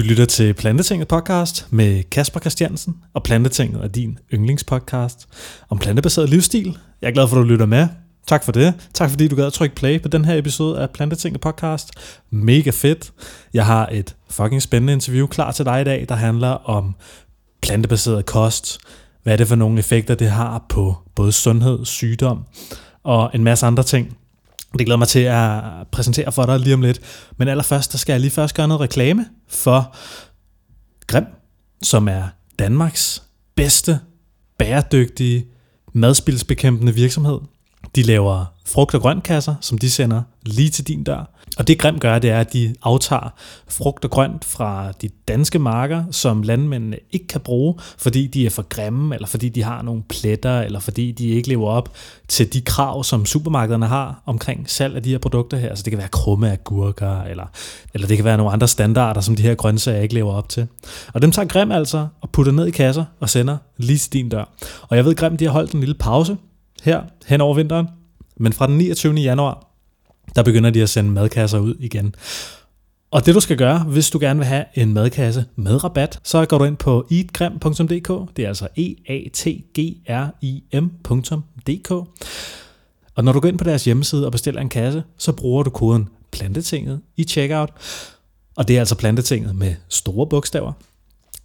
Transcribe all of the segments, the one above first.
Du lytter til Plantetinget podcast med Kasper Christiansen, og Plantetinget er din yndlingspodcast om plantebaseret livsstil. Jeg er glad for, at du lytter med. Tak for det. Tak fordi du gad at trykke play på den her episode af Plantetinget podcast. Mega fedt. Jeg har et fucking spændende interview klar til dig i dag, der handler om plantebaseret kost. Hvad er det for nogle effekter, det har på både sundhed, sygdom og en masse andre ting. Det glæder mig til at præsentere for dig lige om lidt. Men allerførst, der skal jeg lige først gøre noget reklame for Grim, som er Danmarks bedste bæredygtige madspildsbekæmpende virksomhed. De laver frugt- og grøntkasser, som de sender lige til din dør. Og det Grim gør, det er, at de aftager frugt og grønt fra de danske marker, som landmændene ikke kan bruge, fordi de er for grimme, eller fordi de har nogle pletter, eller fordi de ikke lever op til de krav, som supermarkederne har omkring salg af de her produkter her. Så det kan være krumme agurker, eller, eller det kan være nogle andre standarder, som de her grøntsager ikke lever op til. Og dem tager Grim altså og putter ned i kasser og sender lige til din dør. Og jeg ved, Grim de har holdt en lille pause her hen over vinteren, men fra den 29. januar, der begynder de at sende madkasser ud igen. Og det du skal gøre, hvis du gerne vil have en madkasse med rabat, så går du ind på eatgrim.dk. Det er altså e a t g r i m.dk. Og når du går ind på deres hjemmeside og bestiller en kasse, så bruger du koden plantetinget i checkout. Og det er altså plantetinget med store bogstaver.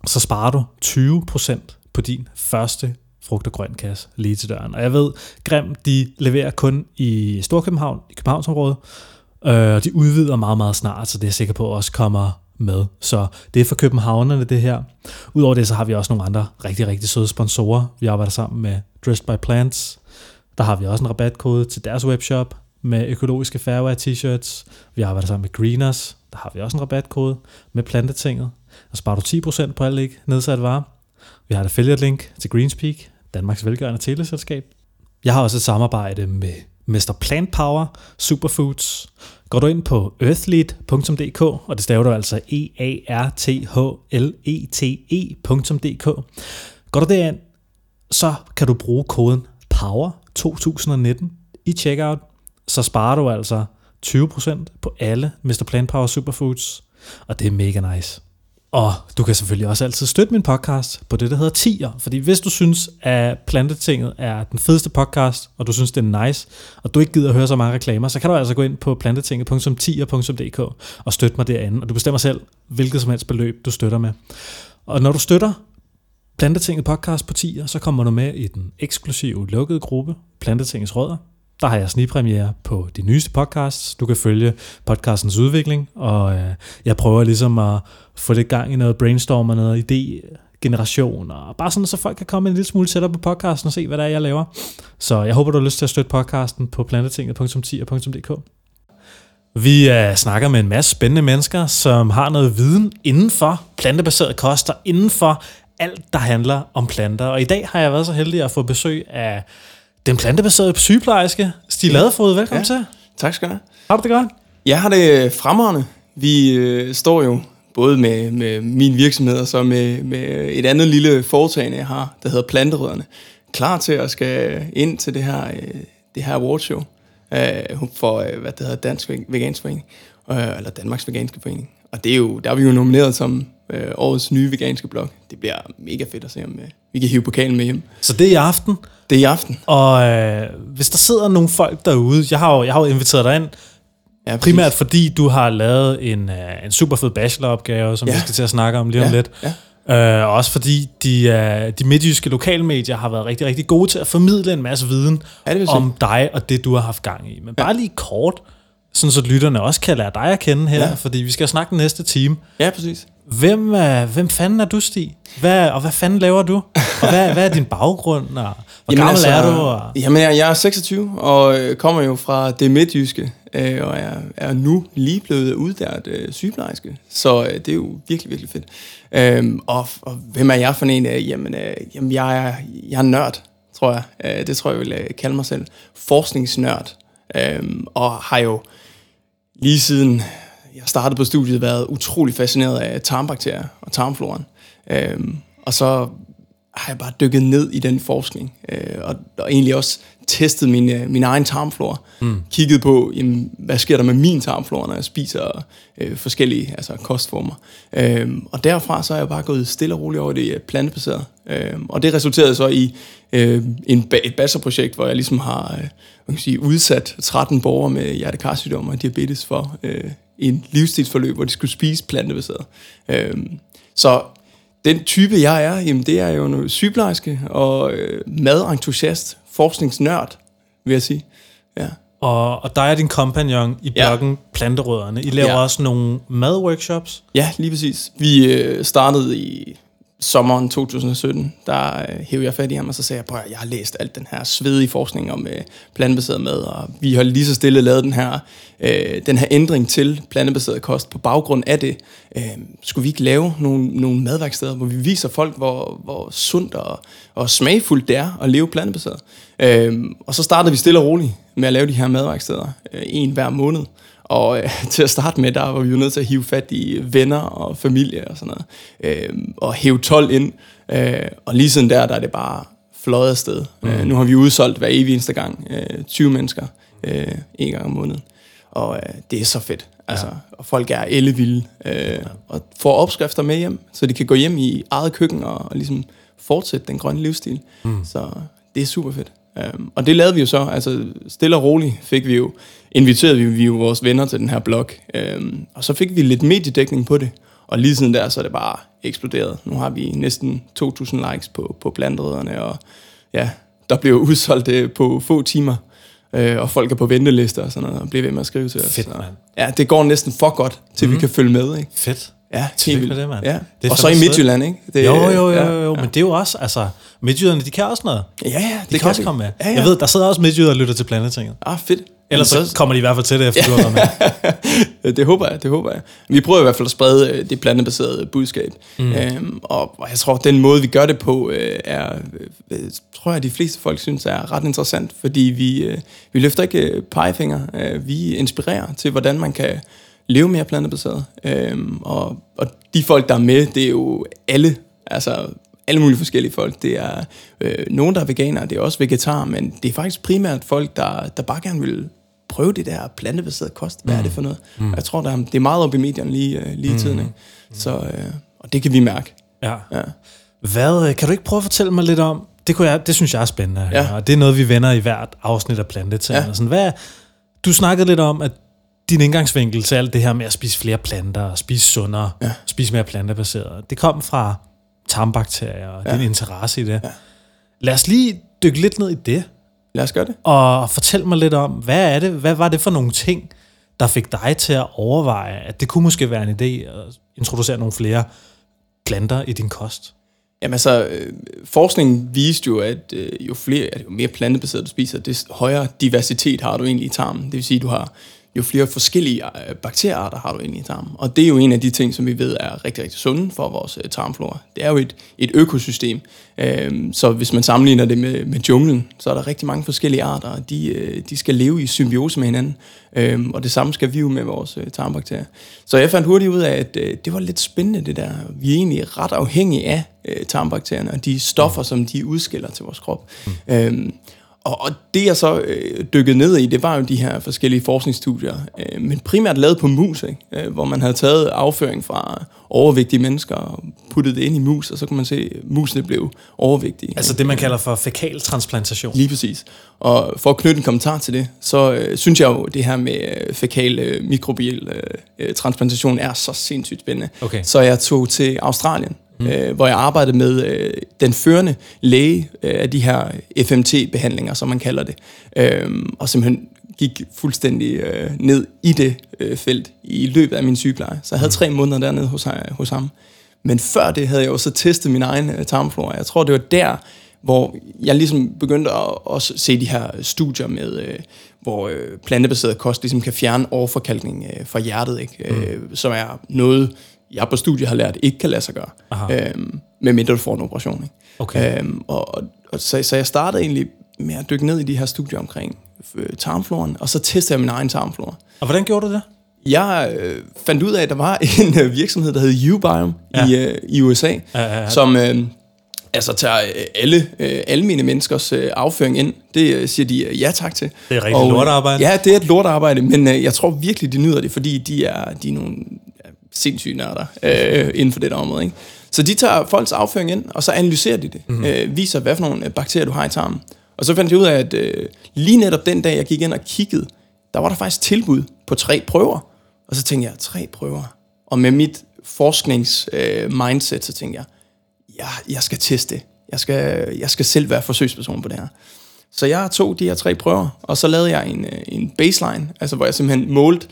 Så sparer du 20% på din første frugt- og grøntkasse lige til døren. Og jeg ved, Grim, de leverer kun i Storkøbenhavn, i Københavnsområdet, øh, og de udvider meget, meget snart, så det er jeg sikker på også kommer med. Så det er for københavnerne det her. Udover det, så har vi også nogle andre rigtig, rigtig søde sponsorer. Vi arbejder sammen med Dressed by Plants. Der har vi også en rabatkode til deres webshop med økologiske Fairwear t-shirts. Vi arbejder sammen med Greeners. Der har vi også en rabatkode med plantetinget. Der sparer du 10% på alt ikke nedsat varer. Vi har et affiliate link til Greenspeak, Danmarks velgørende teleselskab. Jeg har også et samarbejde med Mr. Plant Power Superfoods. Går du ind på earthlead.dk, og det staver du altså E-A-R-T-H-L-E-T-E.dk. Går du derind, så kan du bruge koden POWER 2019 i checkout, så sparer du altså 20% på alle Mr. Plant Power Superfoods, og det er mega nice. Og du kan selvfølgelig også altid støtte min podcast på det, der hedder Tier. Fordi hvis du synes, at Plantetinget er den fedeste podcast, og du synes, det er nice, og du ikke gider at høre så mange reklamer, så kan du altså gå ind på plantetinget.tier.dk og støtte mig derinde. Og du bestemmer selv, hvilket som helst beløb, du støtter med. Og når du støtter Plantetinget podcast på Tier, så kommer du med i den eksklusive lukkede gruppe, Plantetingets Rødder, der har jeg snigpremiere på de nyeste podcasts. Du kan følge podcastens udvikling, og øh, jeg prøver ligesom at få lidt gang i noget brainstorm og noget idé-generation, og bare sådan, så folk kan komme en lille smule tættere på podcasten og se, hvad det er, jeg laver. Så jeg håber, du har lyst til at støtte podcasten på planetinget.10.dk. Vi uh, snakker med en masse spændende mennesker, som har noget viden inden for plantebaseret kost og inden for alt, der handler om planter. Og i dag har jeg været så heldig at få besøg af den plantebaserede sygeplejerske, Stig Ladefod. Velkommen ja. til. Tak skal du have. Har du det godt? Jeg har det fremragende. Vi øh, står jo både med, med min virksomhed og så med, med et andet lille foretagende, jeg har, der hedder Planterødderne, klar til at skal ind til det her, øh, det her awardshow øh, for, øh, hvad det hedder, Dansk Vegansk Forening, øh, eller Danmarks Veganske Forening. Og det er jo, der er vi jo nomineret som øh, årets nye veganske blog. Det bliver mega fedt at se, om øh, vi kan hive pokalen med hjem. Så det er i aften? Det er i aften. Og øh, hvis der sidder nogle folk derude, jeg har jo, jeg har jo inviteret dig ind, ja, primært fordi du har lavet en, øh, en super fed bacheloropgave, som ja. vi skal til at snakke om lige om ja. lidt. Ja. Øh, også fordi de, uh, de midtjyske lokalmedier har været rigtig, rigtig gode til at formidle en masse viden ja, om dig og det, du har haft gang i. Men bare lige kort, sådan så lytterne også kan lære dig at kende her, ja. fordi vi skal snakke den næste time. Ja, præcis. Hvem, uh, hvem fanden er du, Stig? Hvad, og hvad fanden laver du? Og hvad, hvad er din baggrund? Og hvor jamen gammel altså, er du? Og... Jamen, jeg, jeg er 26 og kommer jo fra det midtjyske, øh, og er, er nu lige blevet uddannet øh, sygeplejerske. Så øh, det er jo virkelig, virkelig fedt. Øhm, og, og hvem er jeg for en? Øh, jamen, øh, jamen jeg, er, jeg er nørd, tror jeg. Øh, det tror jeg, jeg vil øh, kalde mig selv. Forskningsnørd. Øhm, og har jo lige siden jeg startede på studiet været utrolig fascineret af tarmbakterier og tarmfloren. Øhm, og så har jeg bare dykket ned i den forskning, øh, og, og egentlig også testet min, øh, min egen tarmflora. Mm. Kigget på, jamen, hvad sker der med min tarmflora, når jeg spiser øh, forskellige altså kostformer. Øh, og derfra så er jeg bare gået stille og roligt over det plantebaseret. Øh, og det resulterede så i øh, en, et bachelorprojekt, hvor jeg ligesom har øh, man kan sige, udsat 13 borgere med hjertekarsygdom og diabetes for øh, en livsstilsforløb, hvor de skulle spise plantebaseret. Øh, så den type, jeg er, jamen det er jo en sygeplejerske og øh, madentusiast, forskningsnørd, vil jeg sige. Ja. Og, og der er din kompagnon i bloggen ja. Planterødderne. I laver ja. også nogle madworkshops. Ja, lige præcis. Vi øh, startede i sommeren 2017, der øh, hævde jeg fat i ham, og så sagde jeg, at jeg har læst alt den her svedige forskning om øh, plantebaseret mad, og vi har lige så stille lavet den her, øh, den her ændring til plantebaseret kost. På baggrund af det, øh, skulle vi ikke lave nogle, nogle madværksteder, hvor vi viser folk, hvor, hvor sundt og, og smagfuldt det er at leve plantebaseret. Øh, og så startede vi stille og roligt med at lave de her madværksteder, øh, en hver måned. Og øh, til at starte med, der var vi jo nødt til at hive fat i venner og familie og sådan noget. Øh, og hæve 12 ind. Øh, og lige sådan der, der er det bare fløjet afsted. Mm. Øh, nu har vi udsolgt hver evig eneste gang øh, 20 mennesker øh, en gang om måneden. Og øh, det er så fedt. Altså, ja. Og folk er ellevilde. Øh, ja. Og får opskrifter med hjem, så de kan gå hjem i eget køkken og, og ligesom fortsætte den grønne livsstil. Mm. Så det er super fedt. Um, og det lavede vi jo så, altså stille og roligt fik vi jo, inviterede vi, vi jo vores venner til den her blog, um, og så fik vi lidt mediedækning på det, og lige siden der, så er det bare eksploderet. Nu har vi næsten 2.000 likes på, på blandrødderne, og ja, der blev udsolgt det på få timer, uh, og folk er på ventelister og sådan noget, og bliver ved med at skrive til os. Fedt, man. Ja, det går næsten for godt, til mm. vi mhm. kan følge med, ikke? Fedt. Ja, helt vildt. det, mand. Ja. Det og så i Midtjylland, ikke? Det, jo, jo, jo, jo, jo. Ja. men det er jo også, altså, Midtjyderne, de kan også noget. Ja, ja, det de kan, også komme med. Ja, ja. Jeg ved, der sidder også midtjyder og lytter til Planetinget. Ah, fedt. Ellers så kommer de i hvert fald til det, efter du har med. det håber jeg, det håber jeg. Vi prøver i hvert fald at sprede øh, det plantebaserede budskab. Mm. Øhm, og jeg tror, den måde, vi gør det på, øh, er, øh, tror jeg, de fleste folk synes er ret interessant, fordi vi, øh, vi løfter ikke øh, pegefinger. Øh, vi inspirerer til, hvordan man kan leve mere plantebaseret. Øhm, og, og de folk, der er med, det er jo alle, altså alle mulige forskellige folk. Det er øh, nogen, der er veganere, det er også vegetar, men det er faktisk primært folk, der, der bare gerne vil prøve det der plantebaserede kost. Hvad mm. er det for noget? Mm. Jeg tror, der er, det er meget op i medierne lige, øh, lige i mm. tiden. Ikke? Så, øh, og det kan vi mærke. Ja. ja. Hvad, øh, kan du ikke prøve at fortælle mig lidt om, det, kunne jeg, det synes jeg er spændende, ja. og det er noget, vi vender i hvert afsnit af Plantetænder. Ja. Sådan, hvad, du snakkede lidt om, at din indgangsvinkel til alt det her med at spise flere planter, spise sundere, ja. spise mere plantebaseret, det kom fra tarmbakterier og ja. din interesse i det. Ja. Lad os lige dykke lidt ned i det. Lad os gøre det. Og fortæl mig lidt om, hvad er det, hvad var det for nogle ting, der fik dig til at overveje, at det kunne måske være en idé at introducere nogle flere planter i din kost? Jamen altså, øh, forskningen viste jo, at øh, jo flere, jo mere plantebaseret du spiser, des højere diversitet har du egentlig i tarmen. Det vil sige, at du har jo flere forskellige øh, bakteriearter har du inde i tarmen. Og det er jo en af de ting, som vi ved er rigtig, rigtig sunde for vores øh, tarmflora. Det er jo et, et økosystem. Øhm, så hvis man sammenligner det med, med junglen, så er der rigtig mange forskellige arter, og de, øh, de skal leve i symbiose med hinanden. Øhm, og det samme skal vi jo med vores tarmbakterier. Så jeg fandt hurtigt ud af, at det var lidt spændende det der. Vi er egentlig ret afhængige af tarmbakterierne og de stoffer, som de udskiller til vores krop. Mm. Og, og det jeg så øh, dykkede ned i, det var jo de her forskellige forskningsstudier, øh, men primært lavet på mus, ikke? Øh, hvor man havde taget afføring fra overvægtige mennesker og puttet det ind i mus, og så kunne man se, at musene blev overvægtige. Altså det, man kalder for fekaltransplantation. Lige præcis. Og for at knytte en kommentar til det, så øh, synes jeg jo, det her med øh, fekal øh, mikrobiel øh, øh transplantation er så sindssygt spændende. Okay. Så jeg tog til Australien, mm. øh, hvor jeg arbejdede med øh, den førende læge øh, af de her FMT-behandlinger, som man kalder det, øh, og simpelthen gik fuldstændig øh, ned i det øh, felt i løbet af min sygepleje. Så jeg havde mm. tre måneder dernede hos, hos ham. Men før det havde jeg jo så testet min egen øh, tarmflora. Jeg tror, det var der, hvor jeg ligesom begyndte at også se de her studier med, øh, hvor øh, plantebaseret kost ligesom kan fjerne overforkalkning øh, fra hjertet, ikke? Mm. Øh, som er noget, jeg på studiet har lært, ikke kan lade sig gøre, øhm, medmindre du får en operation. Ikke? Okay. Øhm, og, og så, så jeg startede egentlig med at dykke ned i de her studier omkring øh, tarmfloren, og så testede jeg min egen tarmflora. Og hvordan gjorde du det? Jeg øh, fandt ud af, at der var en øh, virksomhed, der hed Ubiome ja. i, øh, i USA, ja, ja, ja. som... Øh, Altså tager øh, alle øh, almene menneskers øh, afføring ind. Det øh, siger de øh, ja tak til. Det er rigtig og, lortarbejde. Ja, det er et lortarbejde, men øh, jeg tror virkelig, de nyder det, fordi de er, de er nogle sindssyge nørder øh, inden for det der område. Ikke? Så de tager folks afføring ind, og så analyserer de det. Mm-hmm. Øh, viser, hvad for nogle bakterier du har i tarmen. Og så fandt jeg ud af, at øh, lige netop den dag, jeg gik ind og kiggede, der var der faktisk tilbud på tre prøver. Og så tænkte jeg, tre prøver? Og med mit forsknings-mindset, øh, så tænkte jeg, ja, jeg skal teste. Jeg skal, jeg skal selv være forsøgsperson på det her. Så jeg tog de her tre prøver, og så lavede jeg en, øh, en baseline, altså hvor jeg simpelthen målte,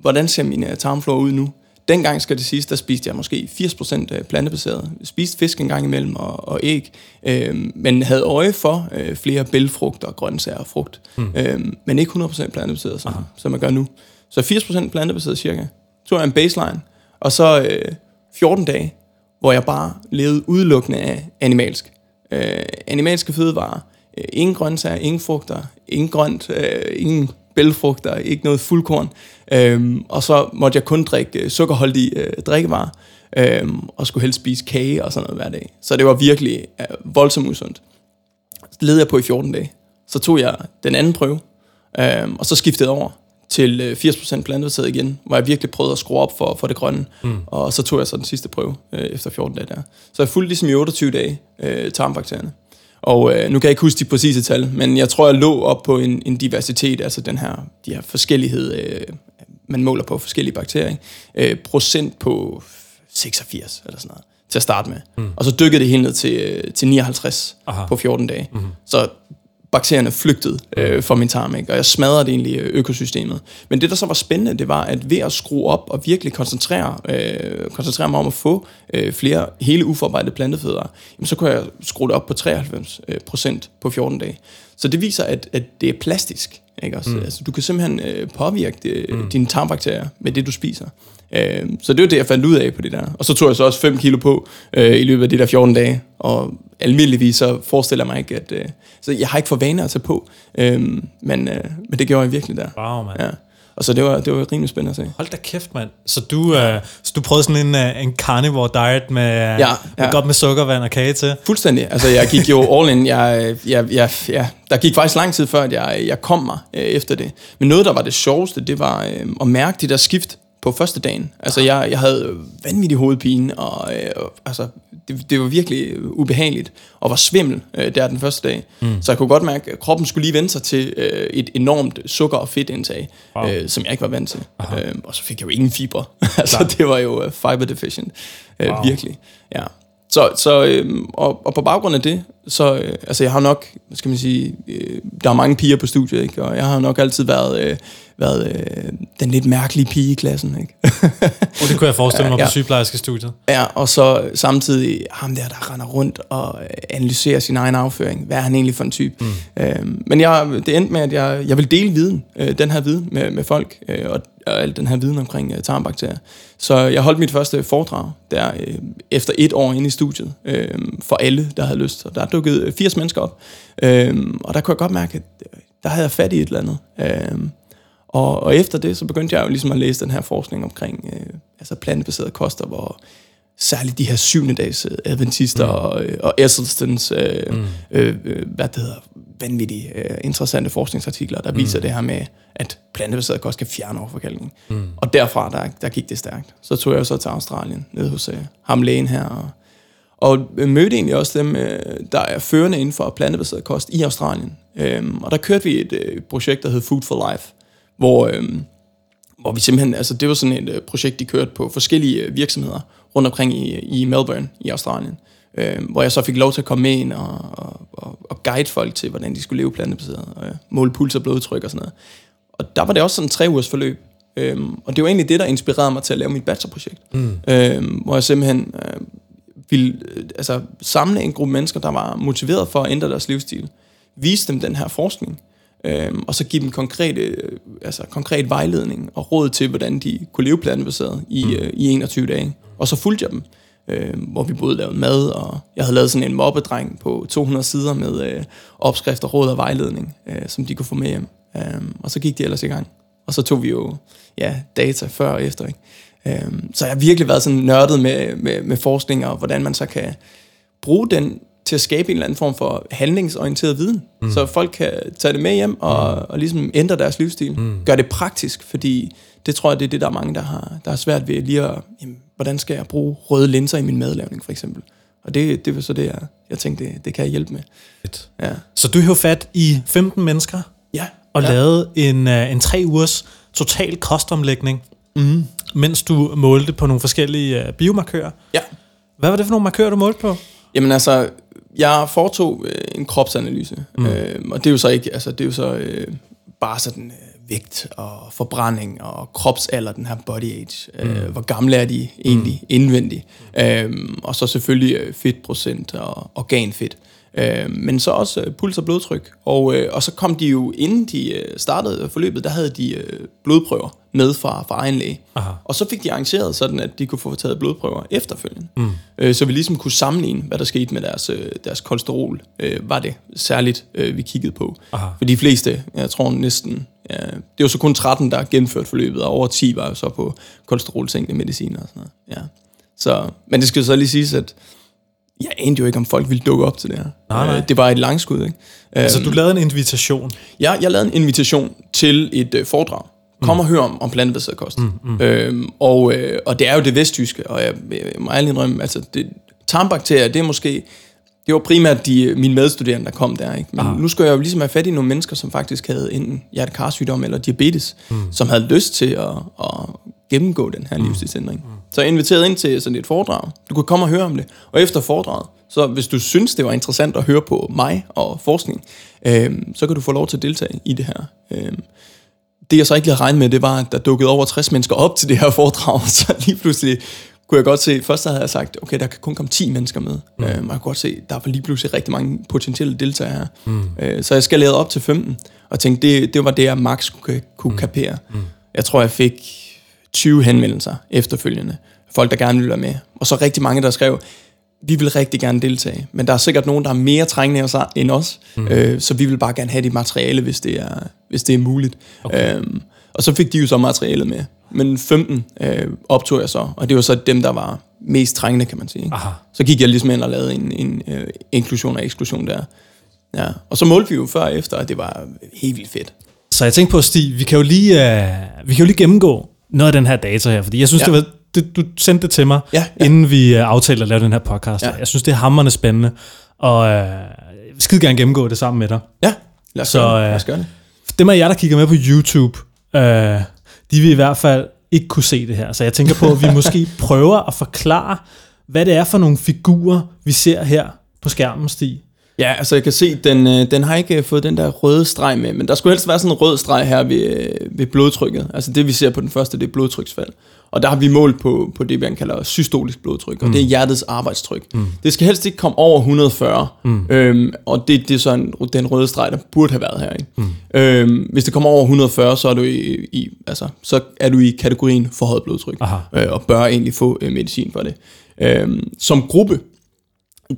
hvordan ser min øh, tarmflora ud nu. Dengang skal det siges, der spiste jeg måske 80% øh, plantebaseret. Spiste fisk en gang imellem og, og æg, øh, men havde øje for øh, flere bælfrugter, grøntsager og frugt. Mm. Øh, men ikke 100% plantebaseret, som, som man gør nu. Så 80% plantebaseret cirka. Så jeg en baseline, og så øh, 14 dage, hvor jeg bare levede udelukkende af animalsk. Øh, animalske fødevarer, øh, ingen grøntsager, ingen frugter, ingen grønt, øh, ingen bælfrugter, ikke noget fuldkorn. Øh, og så måtte jeg kun drikke øh, sukkerholdige øh, drikkevarer, øh, og skulle helst spise kage og sådan noget hver dag. Så det var virkelig øh, voldsomt usundt. Så led jeg på i 14 dage. Så tog jeg den anden prøve, øh, og så skiftede over til 80% øh, plantebaseret igen, hvor jeg virkelig prøvede at skrue op for, for det grønne. Mm. Og så tog jeg så den sidste prøve øh, efter 14 dage der. Så jeg fulgte ligesom i 28 dage øh, tarmbakterierne. Og øh, nu kan jeg ikke huske de præcise tal, men jeg tror, jeg lå op på en, en diversitet, altså den her, de her forskellighed, øh, man måler på forskellige bakterier, øh, procent på 86 eller sådan noget til at starte med. Mm. Og så dykkede det helt ned til, øh, til 59 Aha. på 14 dage. Mm. Så bakterierne flygtede øh, fra min tarm, ikke? og jeg smadrede det egentlig øh, økosystemet. Men det, der så var spændende, det var, at ved at skrue op og virkelig koncentrere, øh, koncentrere mig om at få øh, flere hele uforarbejdede plantefødder, jamen, så kunne jeg skrue det op på 93 øh, procent på 14 dage. Så det viser, at, at det er plastisk. Ikke også? Mm. Altså, du kan simpelthen øh, påvirke det, mm. dine tarmbakterier med det, du spiser. Øh, så det var det, jeg fandt ud af på det der. Og så tog jeg så også 5 kilo på øh, i løbet af de der 14 dage. Og almindeligvis så forestiller jeg mig ikke, at... Øh, så jeg har ikke for vane at tage på. Øh, men, øh, men det gjorde jeg virkelig der. Wow, man. Ja. Og så det var, det var rimelig spændende at se. Hold da kæft, mand. Så du, øh, så du prøvede sådan en, uh, en carnivore diet med, ja, ja. med godt med sukkervand og kage til? Fuldstændig. Altså, jeg gik jo all in. Jeg, jeg, jeg, jeg, der gik faktisk lang tid før, at jeg, jeg kom mig øh, efter det. Men noget, der var det sjoveste, det var øh, at mærke de der skift på første dagen. Altså, jeg, jeg havde vanvittig hovedpine, og øh, altså, det, det var virkelig ubehageligt, og var svimmel øh, der den første dag. Mm. Så jeg kunne godt mærke, at kroppen skulle lige vende sig til øh, et enormt sukker- og fedtindtag, wow. øh, som jeg ikke var vant til. Øh, og så fik jeg jo ingen fiber. altså, det var jo uh, fiber deficient. Øh, wow. Virkelig, ja. Så, så øh, og, og på baggrund af det, så, øh, altså jeg har nok, hvad skal man sige, øh, der er mange piger på studiet, ikke? og jeg har nok altid været, øh, været øh, den lidt mærkelige pige i klassen. Ikke? og det kunne jeg forestille mig ja, på sygeplejerske studiet. Ja, og så samtidig ham der, der render rundt og øh, analyserer sin egen afføring. Hvad er han egentlig for en type? Mm. Øh, men jeg, det endte med, at jeg, jeg vil dele viden, øh, den her viden med, med folk, øh, og, og al den her viden omkring øh, tarmbakterier. Så jeg holdt mit første foredrag der øh, efter et år inde i studiet øh, for alle, der havde lyst. Og der dukkede 80 mennesker op, øh, og der kunne jeg godt mærke, at øh, der havde jeg fat i et eller andet. Øh, og, og efter det, så begyndte jeg jo ligesom at læse den her forskning omkring øh, altså plantebaseret koster, hvor særligt de her syvende dags øh, adventister mm. og, øh, og Esselstens, øh, mm. øh, øh, hvad det hedder, vanvittige, øh, interessante forskningsartikler, der viser mm. det her med, at plantebaseret kost kan fjerne overforkalkning. Mm. Og derfra, der, der gik det stærkt. Så tog jeg så til Australien, ned hos øh, ham lægen her, og, og mødte egentlig også dem, øh, der er førende inden for plantebaseret kost i Australien. Øh, og der kørte vi et øh, projekt, der hed Food for Life, hvor, øh, hvor vi simpelthen, altså det var sådan et øh, projekt, de kørte på forskellige øh, virksomheder rundt omkring i, i Melbourne i Australien, øh, hvor jeg så fik lov til at komme med ind og, og, og, og guide folk til, hvordan de skulle leve plantebaseret, og øh, måle puls og blodtryk og sådan noget. Og der var det også sådan en tre ugers forløb, Øhm, og det var egentlig det, der inspirerede mig til at lave mit bachelorprojekt. Mm. Øhm, hvor jeg simpelthen øh, ville øh, altså, samle en gruppe mennesker, der var motiveret for at ændre deres livsstil. Vise dem den her forskning øhm, og så give dem konkrete, øh, altså konkret vejledning og råd til, hvordan de kunne leve plantebaseret i, mm. øh, i 21 dage. Og så fulgte jeg dem, øh, hvor vi både lavede mad, og jeg havde lavet sådan en mobbedreng på 200 sider med øh, opskrifter, råd og vejledning, øh, som de kunne få med hjem. Øh, og så gik de ellers i gang. Og så tog vi jo ja, data før og efter. Ikke? Øh, så jeg har virkelig været sådan nørdet med, med, med forskning, og hvordan man så kan bruge den til at skabe en eller anden form for handlingsorienteret viden, mm. så folk kan tage det med hjem og, mm. og ligesom ændre deres livsstil. Mm. Gør det praktisk, fordi det tror jeg, det er det, der er mange, der har, der har svært ved lige at, jamen, hvordan skal jeg bruge røde linser i min madlavning, for eksempel. Og det, det var så det, jeg, jeg tænkte, det, det kan jeg hjælpe med. Fedt. Ja. Så du har fat i 15 mennesker? Ja. Og ja. lavet en, uh, en tre ugers total kostomlægning, mm. mens du målte på nogle forskellige uh, biomarkører. Ja. Hvad var det for nogle markører, du målte på? Jamen altså, jeg foretog øh, en kropsanalyse, mm. øh, og det er jo så ikke, altså det er jo så øh, bare sådan øh, vægt og forbrænding og kropsalder, den her body age. Øh, mm. Hvor gamle er de egentlig mm. indvendigt? Mm. Øh, og så selvfølgelig øh, fedtprocent og organfedt. Øh, men så også øh, puls og blodtryk. Og, øh, og så kom de jo, inden de øh, startede forløbet, der havde de øh, blodprøver med fra, fra egen læge. Aha. Og så fik de arrangeret sådan, at de kunne få taget blodprøver efterfølgende. Mm. Øh, så vi ligesom kunne sammenligne, hvad der skete med deres, øh, deres kolesterol. Øh, var det særligt, øh, vi kiggede på. Aha. For de fleste, jeg tror næsten, det var så kun 13, der gennemført forløbet, og over 10 var jo så på kolesterolsænkende medicin og sådan noget. Ja. Så, men det skal så lige siges, at jeg anede jo ikke, om folk ville dukke op til det her. Nej, nej. Øh, det var et langskud, ikke? Altså, du lavede en invitation? Ja, jeg lavede en invitation til et uh, foredrag. Kom mm. og hør om, om plantebaseret kost. Mm, mm. Øhm, og, øh, og det er jo det vesttyske, og jeg, jeg må ærligt indrømme, altså det, tarmbakterier, det er måske, det var primært de, mine medstuderende, der kom der. Ikke? Men Aha. nu skal jeg jo ligesom have fat i nogle mennesker, som faktisk havde enten hjertekarsygdom eller diabetes, mm. som havde lyst til at, at gennemgå den her mm. livsstilsændring. Mm. Så jeg inviterede ind til sådan et foredrag. Du kan komme og høre om det. Og efter foredraget, så hvis du synes, det var interessant at høre på mig og forskning, øh, så kan du få lov til at deltage i det her. Øh, det jeg så ikke lige havde regnet med, det var, at der dukkede over 60 mennesker op til det her foredrag, så lige pludselig kunne jeg godt se, først havde jeg sagt, okay, der kan kun komme 10 mennesker med. Mm. Øh, man kan godt se, der var lige pludselig rigtig mange potentielle deltagere her. Mm. Øh, så jeg skal lade op til 15, og tænkte, det, det var det, jeg max kunne, kunne mm. kapere. Mm. Jeg tror, jeg fik 20 henvendelser efterfølgende. Folk, der gerne ville være med. Og så rigtig mange, der skrev, vi vil rigtig gerne deltage, men der er sikkert nogen, der er mere trængende end os, mm. øh, så vi vil bare gerne have det materiale, hvis det er, hvis det er muligt. Okay. Øhm, og så fik de jo så materialet med. Men 15 øh, optog jeg så, og det var så dem, der var mest trængende, kan man sige. Aha. Så gik jeg ligesom ind og lavede en, en øh, inklusion og eksklusion der. Ja. Og så målte vi jo før og efter, og det var helt vildt fedt. Så jeg tænkte på, Stig, vi kan jo lige, uh, vi kan jo lige gennemgå noget af den her data her, fordi jeg synes, ja. det var, det, du sendte det til mig, ja, ja. inden vi uh, aftalte at lave den her podcast. Ja. Jeg synes, det er hammerende spændende, og uh, jeg vil skide gerne gennemgå det sammen med dig. Ja, lad os, så, det. lad os gøre det. Dem af jer, der kigger med på YouTube, uh, de vil i hvert fald ikke kunne se det her. Så jeg tænker på, at vi måske prøver at forklare, hvad det er for nogle figurer, vi ser her på skærmen, Stig. Ja, altså jeg kan se, den, øh, den har ikke fået den der røde streg med, men der skulle helst være sådan en rød streg her ved, øh, ved blodtrykket. Altså det vi ser på den første, det er blodtryksfald. Og der har vi målt på, på det, man kalder systolisk blodtryk, og mm. det er hjertets arbejdstryk. Mm. Det skal helst ikke komme over 140, mm. øhm, og det, det er sådan den røde streg, der burde have været her. Ikke? Mm. Øhm, hvis det kommer over 140, så er du i, i, altså, så er du i kategorien forhøjet blodtryk, øh, og bør egentlig få øh, medicin for det. Øhm, som gruppe,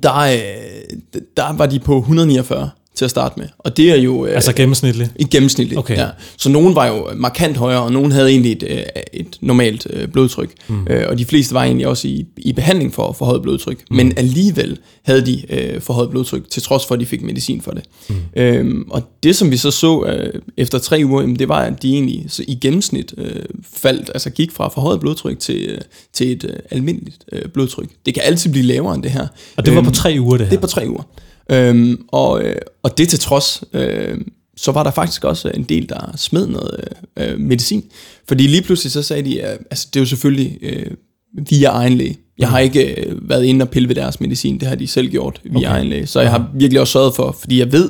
der, øh, der var de på 149 til at starte med. Og det er jo... Øh, altså gennemsnitligt? I gennemsnitligt, okay. ja. Så nogen var jo markant højere, og nogen havde egentlig et, øh, et normalt øh, blodtryk. Mm. Øh, og de fleste var egentlig også i, i behandling for forhøjet blodtryk. Mm. Men alligevel havde de øh, forhøjet blodtryk, til trods for, at de fik medicin for det. Mm. Øhm, og det, som vi så så øh, efter tre uger, jamen, det var, at de egentlig så i gennemsnit øh, faldt, altså gik fra forhøjet blodtryk til, øh, til et øh, almindeligt øh, blodtryk. Det kan altid blive lavere end det her. Og det var øhm, på tre uger, det her? Det er på tre uger. Øhm, og, øh, og det til trods, øh, så var der faktisk også en del, der smed noget øh, medicin. Fordi lige pludselig så sagde de, at altså, det er jo selvfølgelig øh, via egen læge. Jeg har mm. ikke øh, været inde og pille ved deres medicin, det har de selv gjort via okay. egen læge. Så jeg har virkelig også sørget for, fordi jeg ved,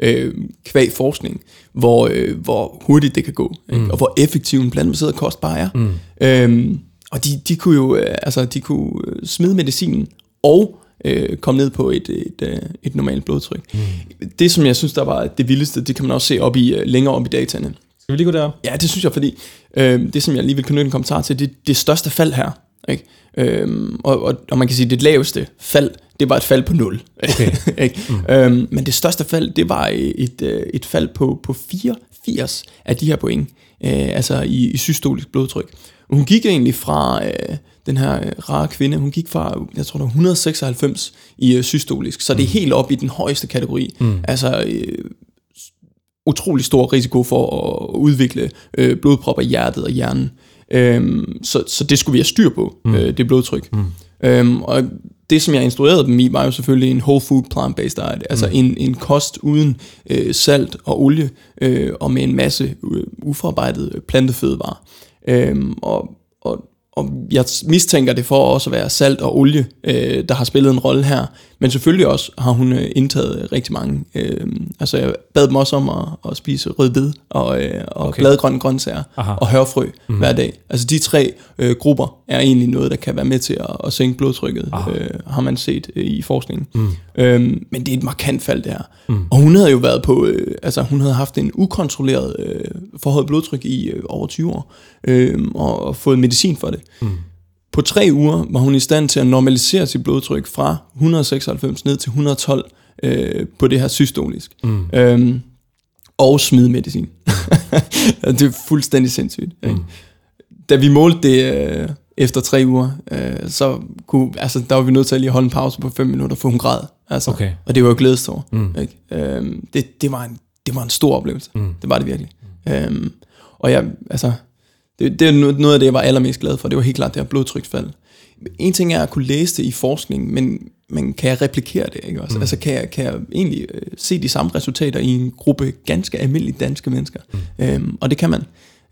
øh, kvæg forskning, hvor, øh, hvor hurtigt det kan gå, mm. og hvor effektiv en plantebaseret kost bare er. Mm. Øhm, og de, de kunne jo øh, altså, de kunne øh, smide medicinen og øh, komme ned på et, et, et, øh, et normalt blodtryk. Mm. Det, som jeg synes, der var det vildeste, det kan man også se op i, øh, længere op i dataene. Skal vi lige gå derop? Ja, det synes jeg, fordi øh, det, som jeg lige vil knytte en kommentar til, det det største fald her. Ikke? Øhm, og, og, og man kan sige, at det laveste fald, det var et fald på 0. Okay. ikke? Mm. Øhm, men det største fald, det var et, et, et fald på, på 84 af de her point, øh, altså i, i systolisk blodtryk. Hun gik egentlig fra, øh, den her øh, rare kvinde, hun gik fra, jeg tror det var 196 i øh, systolisk, så det er helt op i den højeste kategori. Mm. Altså øh, utrolig stor risiko for at udvikle øh, blodpropper i hjertet og hjernen. Øhm, så, så det skulle vi have styr på, mm. øh, det blodtryk. Mm. Øhm, og det, som jeg instruerede dem i, var jo selvfølgelig en whole food plant-based diet, altså mm. en, en kost uden øh, salt og olie, øh, og med en masse øh, uforarbejdet plantefødevarer. Øhm, og, og og jeg mistænker det for også at være salt og olie, øh, der har spillet en rolle her. Men selvfølgelig også har hun øh, indtaget rigtig mange. Øh, altså jeg bad dem også om at, at spise rødbed og, øh, og okay. bladgrønne grøntsager Aha. og hørfrø mm. hver dag. Altså de tre øh, grupper er egentlig noget, der kan være med til at, at sænke blodtrykket, øh, har man set øh, i forskningen. Mm. Øh, men det er et markant fald det her. Mm. Og hun havde jo været på, øh, altså hun havde haft en ukontrolleret øh, forhøjet blodtryk i øh, over 20 år, øh, og, og fået medicin for det. Mm. På tre uger var hun i stand til at normalisere sit blodtryk fra 196 ned til 112 øh, på det her systolisk. Mm. Øhm, og smide medicin. det er fuldstændig sindssygt. Ikke? Mm. Da vi målte det øh, efter tre uger, øh, så kunne, altså, der var vi nødt til at lige holde en pause på fem minutter, for hun græd. Altså, okay. Og det var jo glædestår. Mm. Ikke? Øhm, det, det, var en, det var en stor oplevelse. Mm. Det var det virkelig. Mm. Øhm, og jeg, altså, det, det er noget af det, jeg var allermest glad for. Det var helt klart det her blodtryksfald. En ting er at kunne læse det i forskning, men, men kan jeg replikere det? Ikke også? Mm. Altså kan jeg, kan jeg egentlig øh, se de samme resultater i en gruppe ganske almindelige danske mennesker? Mm. Øhm, og det kan man.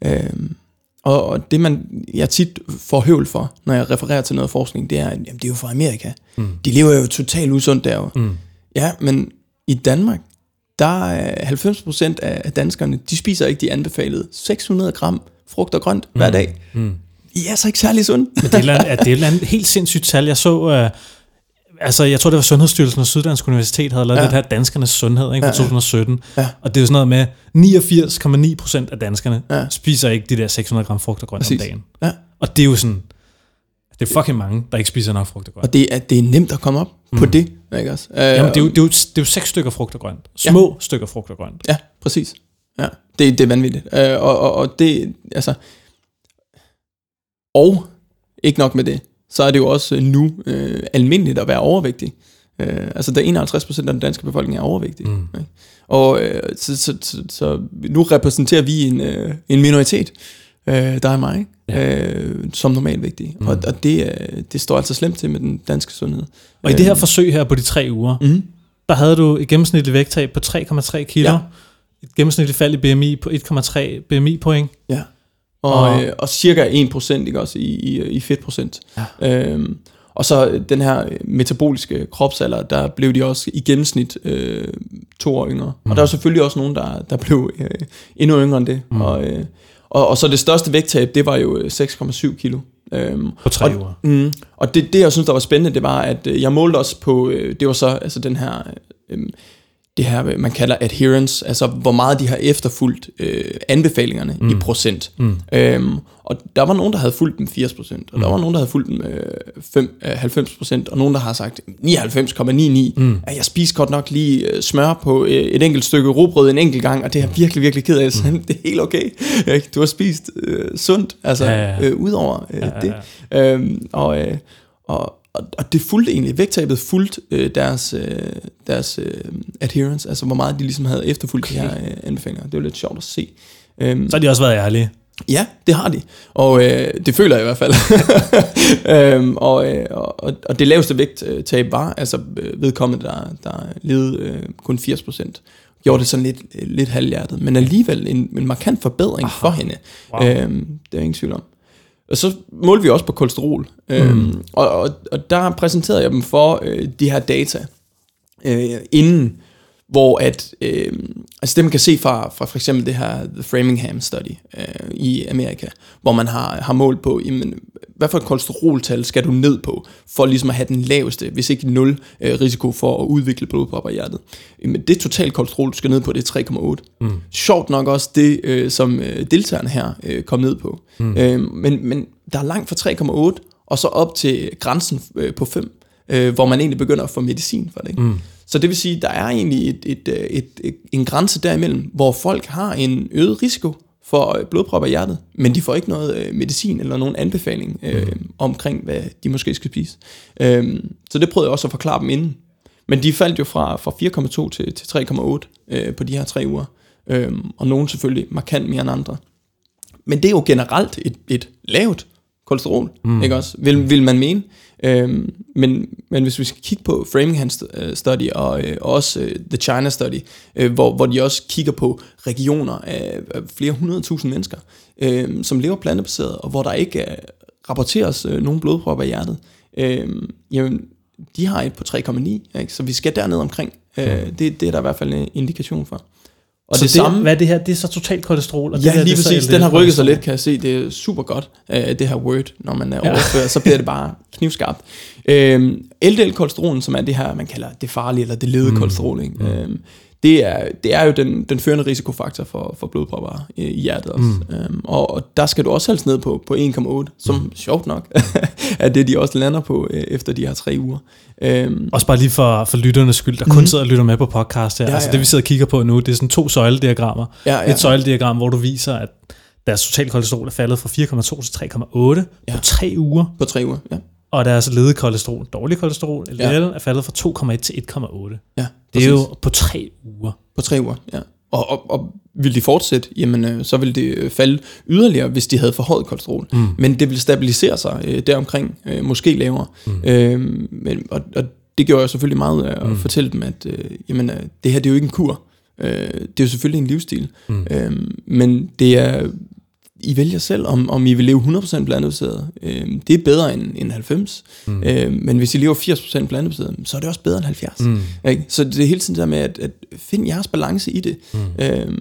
Øhm, og, og det man, jeg tit får høvl for, når jeg refererer til noget forskning, det er, at jamen, det er jo fra Amerika. Mm. De lever jo totalt usundt derovre. Mm. Ja, men i Danmark, der er 90% af danskerne, de spiser ikke de anbefalede 600 gram frugt og grønt mm. hver dag. Mm. I er så ikke særlig sunde. Men det er, er det er et helt sindssygt tal. Jeg så, uh, altså jeg tror det var Sundhedsstyrelsen og Syddansk Universitet havde lavet ja. det her danskernes sundhed ikke, fra ja, 2017. Ja. Og det er jo sådan noget med 89,9 procent af danskerne ja. spiser ikke de der 600 gram frugt og grønt Præcis. om dagen. Ja. Og det er jo sådan, det er fucking mange, der ikke spiser nok frugt og grønt. Og det er, det er nemt at komme op mm. på det, ikke også? Uh, Jamen, det er, jo, det, er jo, det er jo seks stykker frugt og grønt. Små ja. stykker frugt og grønt. Ja, præcis. Ja, det, det er vanvittigt. Uh, og, og, og det, altså... Og, ikke nok med det, så er det jo også nu uh, almindeligt at være overvægtig. Uh, altså, der 51% af den danske befolkning er overvægtig. Mm. Ikke? Og uh, så, så, så, så nu repræsenterer vi en, uh, en minoritet, uh, der er mig, ja. uh, som normalvægtig. Mm. Og, og det, uh, det står altså slemt til med den danske sundhed. Og i det her forsøg her på de tre uger, mm. der havde du et gennemsnitligt vægttab på 3,3 kilo. Ja et gennemsnitligt fald i BMI på 1,3 BMI point. Ja. Og, og, øh, og cirka 1% ikke også i, i, i fedtprocent. Ja. Øhm, og så den her metaboliske kropsalder, der blev de også i gennemsnit øh, to år yngre. Mm. Og der er selvfølgelig også nogen, der, der blev øh, endnu yngre end det. Mm. Og, øh, og, og så det største vægttab, det var jo 6,7 øh, kilo. Øhm, på tre og, uger. Mm, og det, det, jeg synes, der var spændende, det var, at øh, jeg målte også på, øh, det var så altså den her... Øh, det her, man kalder adherence, altså hvor meget de har efterfulgt øh, anbefalingerne mm. i procent. Mm. Øhm, og der var nogen, der havde fulgt dem 80 procent, og mm. der var nogen, der havde fulgt dem øh, 5, øh, 90 procent, og nogen, der har sagt 99,99. Mm. At jeg spiser godt nok lige øh, smør på øh, et enkelt stykke robrød en enkelt gang, og det er jeg virkelig, virkelig ked af. Mm. det er helt okay. Du har spist øh, sundt, altså ja, ja. Øh, ud over øh, ja, ja, ja. det. Øhm, og, øh, og, og, og det fulgte egentlig, vægttabet fulgte øh, deres, øh, deres øh, adherence, altså hvor meget de ligesom havde efterfulgt okay. de her øh, anbefalinger. Det var lidt sjovt at se. Um, Så har de også været ærlige. Ja, det har de. Og øh, det føler jeg i hvert fald. øhm, og, øh, og, og det laveste vægttab var altså øh, vedkommende, der, der levede øh, kun 80%. Gjorde det sådan lidt, lidt halvhjertet, men alligevel en, en markant forbedring Aha. for hende. Wow. Øhm, det er ingen tvivl om. Og så målte vi også på kolesterol. Mm. Øhm, og, og, og der præsenterede jeg dem for øh, de her data øh, inden, hvor at, øh, altså det man kan se fra, fra for eksempel det her The Framingham Study øh, i Amerika, hvor man har, har målt på, jamen, hvad for et kolesteroltal skal du ned på, for ligesom at have den laveste, hvis ikke nul øh, risiko for at udvikle blodpropper i hjertet. Men det totale kolesterol, du skal ned på, det er 3,8. Mm. Sjovt nok også det, øh, som øh, deltagerne her øh, kom ned på. Mm. Øh, men, men der er langt fra 3,8, og så op til grænsen øh, på 5, øh, hvor man egentlig begynder at få medicin for det. Ikke? Mm. Så det vil sige, der er egentlig et, et, et, et, et, en grænse derimellem, hvor folk har en øget risiko for øh, blodpropper i hjertet, men de får ikke noget øh, medicin eller nogen anbefaling øh, mm. omkring, hvad de måske skal spise. Øh, så det prøvede jeg også at forklare dem inden. Men de faldt jo fra, fra 4,2 til, til 3,8 øh, på de her tre uger. Øh, og nogen selvfølgelig markant mere end andre. Men det er jo generelt et, et lavt kolesterol, mm. ikke også? Vil, vil man mene. Øhm, men, men hvis vi skal kigge på Framingham øh, Study og, øh, også uh, The China Study, øh, hvor, hvor de også kigger på regioner af, flere hundredtusind mennesker, øh, som lever plantebaseret, og hvor der ikke uh, rapporteres nogen blodpropper i hjertet, øh, jamen, de har et på 3,9, ikke? så vi skal derned omkring. Øh, det, det er der i hvert fald en indikation for. Og så det, det samme, hvad er det her? Det er så totalt kolesterol. Og ja, det her, lige det præcis. Den har rykket sig lidt, kan jeg se. Det er super godt, uh, det her Word, når man er ja. overfører, så bliver det bare knivskarpt. Uh, LDL-kolesterolen, som er det her, man kalder det farlige, eller det lede mm. kolesterol, ikke? Uh, det er, det er jo den, den førende risikofaktor for, for blodpropper i, i hjertet også. Mm. Um, og, og der skal du også helst ned på, på 1,8, som mm. sjovt nok er det, de også lander på øh, efter de her tre uger. Um, også bare lige for, for lytternes skyld, der mm. kun sidder og lytter med på podcast her. Ja, altså ja. det vi sidder og kigger på nu, det er sådan to søjlediagrammer. Ja, ja. Et søjlediagram, hvor du viser, at deres total kolesterol er faldet fra 4,2 til 3,8 ja. på tre uger. På tre uger, ja og deres lede kolesterol, dårlig kolesterol, LDL, ja. er faldet fra 2,1 til 1,8. Ja, det er jo på tre uger. På tre uger, ja. Og, og, og vil de fortsætte, jamen øh, så vil det øh, falde yderligere, hvis de havde forhøjet kolesterol. Mm. Men det vil stabilisere sig øh, deromkring, øh, måske lavere. Mm. Øh, men, og, og det gjorde jeg selvfølgelig meget af at mm. fortælle dem, at øh, jamen, øh, det her det er jo ikke en kur. Øh, det er jo selvfølgelig en livsstil. Mm. Øh, men det er i vælger selv, om, om I vil leve 100% blandebaseret. Øh, det er bedre end, end 90. Mm. Øh, men hvis I lever 80% blandebaseret, så er det også bedre end 70. Mm. Ikke? Så det er hele tiden der med, at, at finde jeres balance i det. Mm. Øh,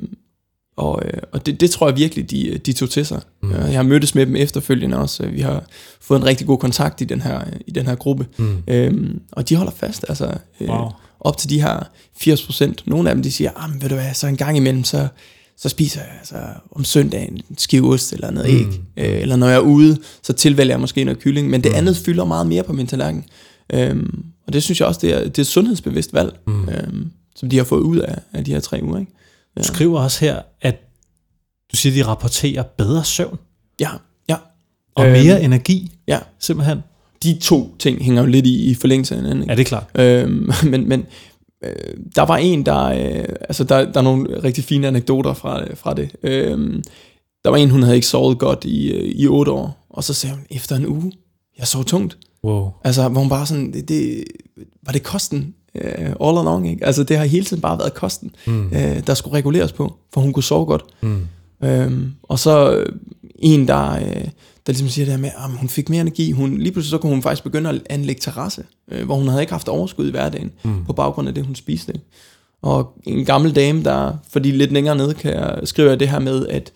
og, øh, og det, det tror jeg virkelig, de, de tog til sig. Mm. Jeg har mødtes med dem efterfølgende også. Vi har fået en rigtig god kontakt i den her, i den her gruppe. Mm. Øhm, og de holder fast. Altså, øh, wow. Op til de her 80%. Nogle af dem, de siger, ah, ved du hvad, så en gang imellem, så så spiser jeg altså om søndagen en skive ost eller noget æg. Mm. Øh, eller når jeg er ude, så tilvælger jeg måske noget kylling. Men det mm. andet fylder meget mere på min tallerken. Øhm, og det synes jeg også, det er, det er et sundhedsbevidst valg, mm. øhm, som de har fået ud af, af de her tre uger. Ikke? Ja. Du skriver også her, at du siger, at de rapporterer bedre søvn. Ja, ja. Og øhm, mere energi, ja. simpelthen. De to ting hænger jo lidt i, i forlængelse af hinanden. Ikke? Ja, det er klart. Øhm, men, men øh, der var en, der, øh, altså der, der er nogle rigtig fine anekdoter fra, fra det. Øh, der var en, hun havde ikke sovet godt i, øh, i otte år, og så sagde hun, efter en uge, jeg sov tungt. Wow. Altså, hvor hun bare sådan, det, det, var det kosten uh, all along, ikke? Altså, det har hele tiden bare været kosten, mm. uh, der skulle reguleres på, for hun kunne sove godt. Mm. Øhm, og så en, der, uh, der ligesom siger det her med, at hun fik mere energi. Hun, lige pludselig så kunne hun faktisk begynde at anlægge terrasse, øh, hvor hun havde ikke haft overskud i hverdagen, mm. på baggrund af det, hun spiste. Og en gammel dame, der, fordi lidt længere nede kan jeg skrive det her med, at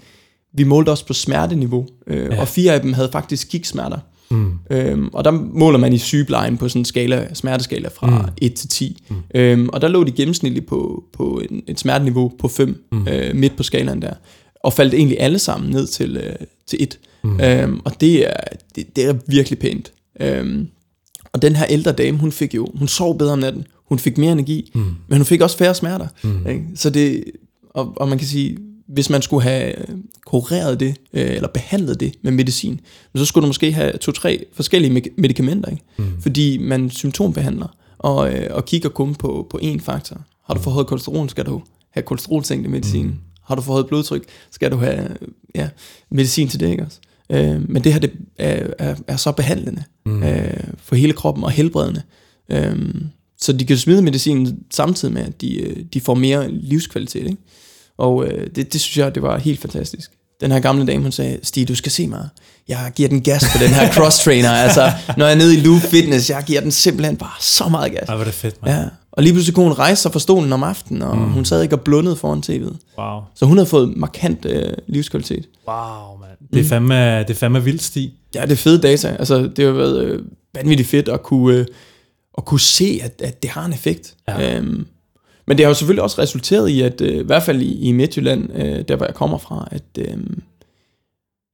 vi målte os på smerteniveau, øh, ja. og fire af dem havde faktisk kiksmerter. Mm. Øhm, og der måler man i sygeplejen på sådan en skala, smerteskala fra mm. 1 til 10. Mm. Øhm, og der lå de gennemsnitligt på, på en, et smerteniveau på 5, mm. øh, midt på skalaen der. Og faldt egentlig alle sammen ned til, øh, til 1. Mm. Øhm, og det er, det, det er virkelig pænt. Øhm, og den her ældre dame, hun fik jo, hun sov bedre om natten, hun fik mere energi, mm. men hun fik også færre smerter. Mm. Ikke? Så det, og, og man kan sige, hvis man skulle have kureret det, øh, eller behandlet det med medicin, så skulle du måske have to-tre forskellige medicamenter, ikke? Mm. fordi man symptombehandler, og, øh, og kigger kun på, på én faktor. Har du for højt kolesterol, skal du have kolesterolsænkende medicin. Mm. Har du for højt blodtryk, skal du have ja, medicin til det, ikke også? Øh, men det her det er, er, er så behandlende mm. øh, for hele kroppen og helbredende. Øh, så de kan smide medicinen samtidig med, at de, øh, de får mere livskvalitet. Ikke? Og øh, det, det synes jeg, det var helt fantastisk. Den her gamle dame, hun sagde, Stig, du skal se mig. Jeg giver den gas på den her cross-trainer. altså, når jeg er nede i Loop Fitness, jeg giver den simpelthen bare så meget gas. Ej, hvor er det fedt, man. Ja. Og lige pludselig kunne hun rejse sig fra stolen om aftenen, og mm. hun sad ikke og blundede foran tv'et. Wow. Så hun havde fået markant øh, livskvalitet. Wow, man. Det er, mm. fandme, det er fandme vildt, Stig. Ja, det er fede data. Altså, det har været øh, vanvittigt fedt at kunne, øh, at kunne se, at, at det har en effekt. Ja. Øhm, men det har jo selvfølgelig også resulteret i, at øh, i hvert fald i, i Midtjylland, øh, der hvor jeg kommer fra, at øh,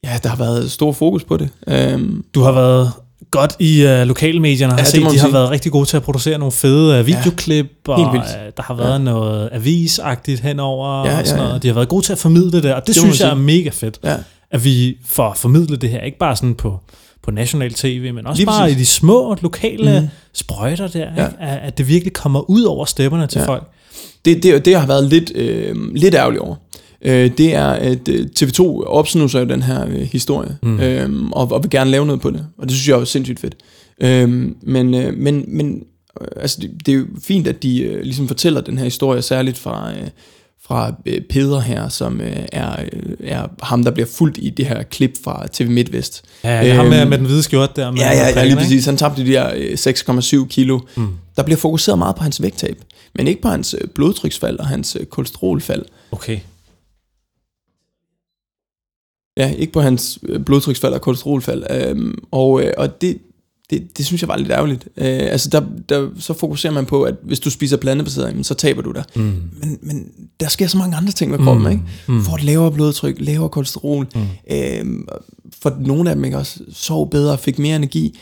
ja, der har været stor fokus på det. Øhm, du har været godt i uh, lokalmedierne. Har Ja, set, de har sige. været rigtig gode til at producere nogle fede uh, videoklip, ja, og uh, der har været ja. noget avisagtigt henover Ja, ja, og sådan noget. De har været gode til at formidle det, og det, Det synes jeg er mega fedt, Ja. at vi får formidlet det her. Ikke bare sådan på, på national tv, men også Lige bare præcis. i de små lokale mm. sprøjter der, Ja. ikke? At, at det virkelig kommer ud over stemmerne til Ja. folk. Det, det, det har været lidt, øh, lidt ærgerlig over, øh, det er, at øh, TV2 opsnuser jo den her øh, historie, mm. øh, og, og vil gerne lave noget på det, og det synes jeg er sindssygt fedt. Øh, men, øh, men, men øh, altså, det, det er jo fint, at de øh, ligesom fortæller den her historie, særligt fra, øh, fra øh, Peder her, som øh, er, øh, er ham, der bliver fuldt i det her klip fra TV MidtVest. Ja, det har med, Øhm, med den hvide skjort der. Med Ja, ja, ja, lige præcis. Han tabte de der øh, 6,7 kilo. Mm. Der bliver fokuseret meget på hans vægttab, men ikke på hans øh, blodtryksfald og hans kolesterolfald. Okay. Ja, ikke på hans øh, blodtryksfald og kolesterolfald. Øhm, og øh, og det, det, det synes jeg var lidt ærgerligt. Øh, altså, der, der, så fokuserer man på, at hvis du spiser plantebaseret, så taber du dig. Mm. Men, men der sker så mange andre ting med kroppen, mm. ikke? Mm. Får et lavere blodtryk, lavere kolesterol. Mm. Øhm, for nogle af dem ikke også sov bedre, fik mere energi.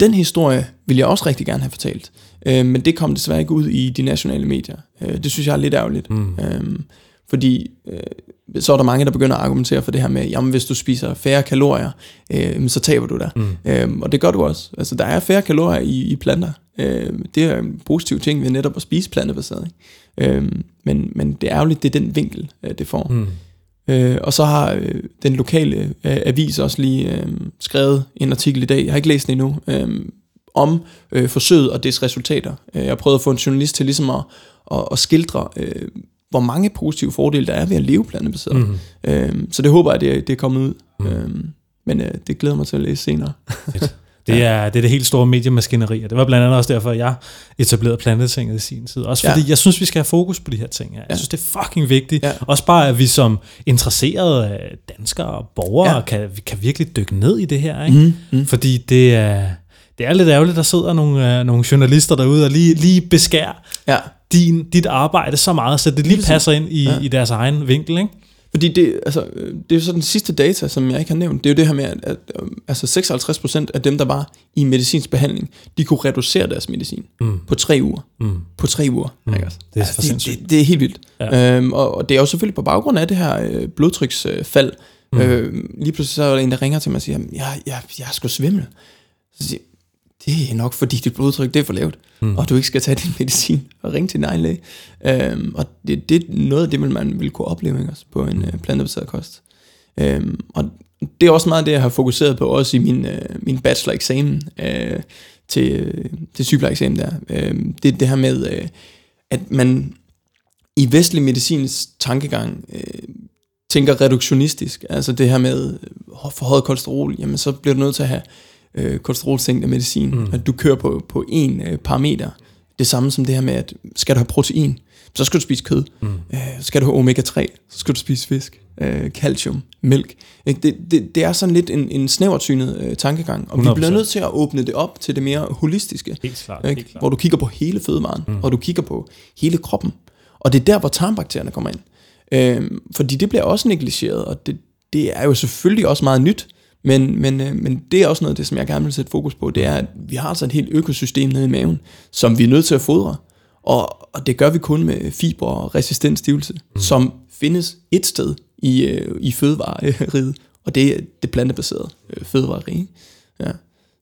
Den historie vil jeg også rigtig gerne have fortalt. Øh, men det kom desværre ikke ud i de nationale medier. Øh, det synes jeg er lidt ærgerligt. Mm. Øh, fordi øh, så er der mange, der begynder at argumentere for det her med, jamen hvis du spiser færre kalorier, øh, så taber du dig. Mm. Øh, og det gør du også. Altså der er færre kalorier i, i planter. Øh, det er en positiv ting ved netop at spise plantebaseret. Ikke? Øh, men, men det er ærgerligt, det er den vinkel, øh, det får. Mm. Øh, og så har øh, den lokale øh, avis også lige øh, skrevet en artikel i dag, jeg har ikke læst den endnu, øh, om øh, forsøget og dets resultater. Øh, Jeg prøvet at få en journalist til ligesom at, at, at skildre, øh, hvor mange positive fordele der er ved at leve plantebaseret. Mm. Øh, så det håber jeg, det, det er kommet ud. Mm. Øh, men øh, det glæder mig til at læse senere. Det er, det er det helt store mediemaskineri, og det var blandt andet også derfor, jeg etablerede plantetinget i sin tid. Også fordi Ja. jeg synes, vi skal have fokus på de her ting. Jeg Ja. synes, det er fucking vigtigt. Ja. Også bare, at vi som interesserede danskere og borgere Ja. kan, vi kan virkelig dykke ned i det her. Ikke? Mm, mm. Fordi det er, det er lidt ærgerligt, der sidder nogle, øh, nogle journalister derude og lige, lige beskærer Ja, din, dit arbejde så meget, så det lige passer ind i, Ja. i deres egen vinkel. Ikke? Fordi det, altså, øh, det er jo så den sidste data, som jeg ikke har nævnt. Det er jo det her med, at, at øh, altså 56% af dem, der var i medicinsk behandling, de kunne reducere deres medicin mm. på tre uger. Mm. På tre uger. Mm. Ikke? også? Det er Altså, det, det, det er helt vildt. Ja. Øhm, og, og det er jo selvfølgelig på baggrund af det her øh, blodtryksfald. Mm. Øh, lige pludselig så er der en, der ringer til mig og siger, "Jamen, jeg, jeg, jeg er sgu svimmel. Så siger det er nok fordi dit blodtryk det er for lavt, mm. og du ikke skal tage din medicin og ringe til din egen læge. Øhm, og det, det er noget af det, man vil kunne opleve ikke, også, på en mm. plantebaseret kost. Øhm, og det er også meget det, jeg har fokuseret på, også i min, øh, min bachelor-eksamen øh, til, øh, til sygeplejeeksamen der. Øh, det er det her med, øh, at man i vestlig medicins tankegang øh, tænker reduktionistisk. Altså det her med øh, for højt kolesterol, jamen så bliver du nødt til at have øh, kolesterolsænkende medicin. Mm. At du kører på, på en øh, parameter. Det samme som det her med, at skal du have protein, så skal du spise kød. Mm. Øh, skal du have omega-3, så skal du spise fisk. Øh, calcium, mælk. Ikke? Det, det, det er sådan lidt en, en snævertynet øh, tankegang, og vi 100%. bliver nødt til at åbne det op til det mere holistiske. Helt klart. Ikke? Helt klart. Hvor du kigger på hele fødevaren, mm. og du kigger på hele kroppen. Og det er der, hvor tarmbakterierne kommer ind. Øhm, fordi det bliver også negligeret, og det, det er jo selvfølgelig også meget nyt, men, men, øh, men det er også noget af det, som jeg gerne vil sætte fokus på, det er, at vi har altså et helt økosystem nede i maven, som vi er nødt til at fodre. Og, og det gør vi kun med fiber og resistent stivelse, mm. som findes et sted i, øh, i fødevareriget, og det er det plantebaserede øh, fødevarerige. Ja.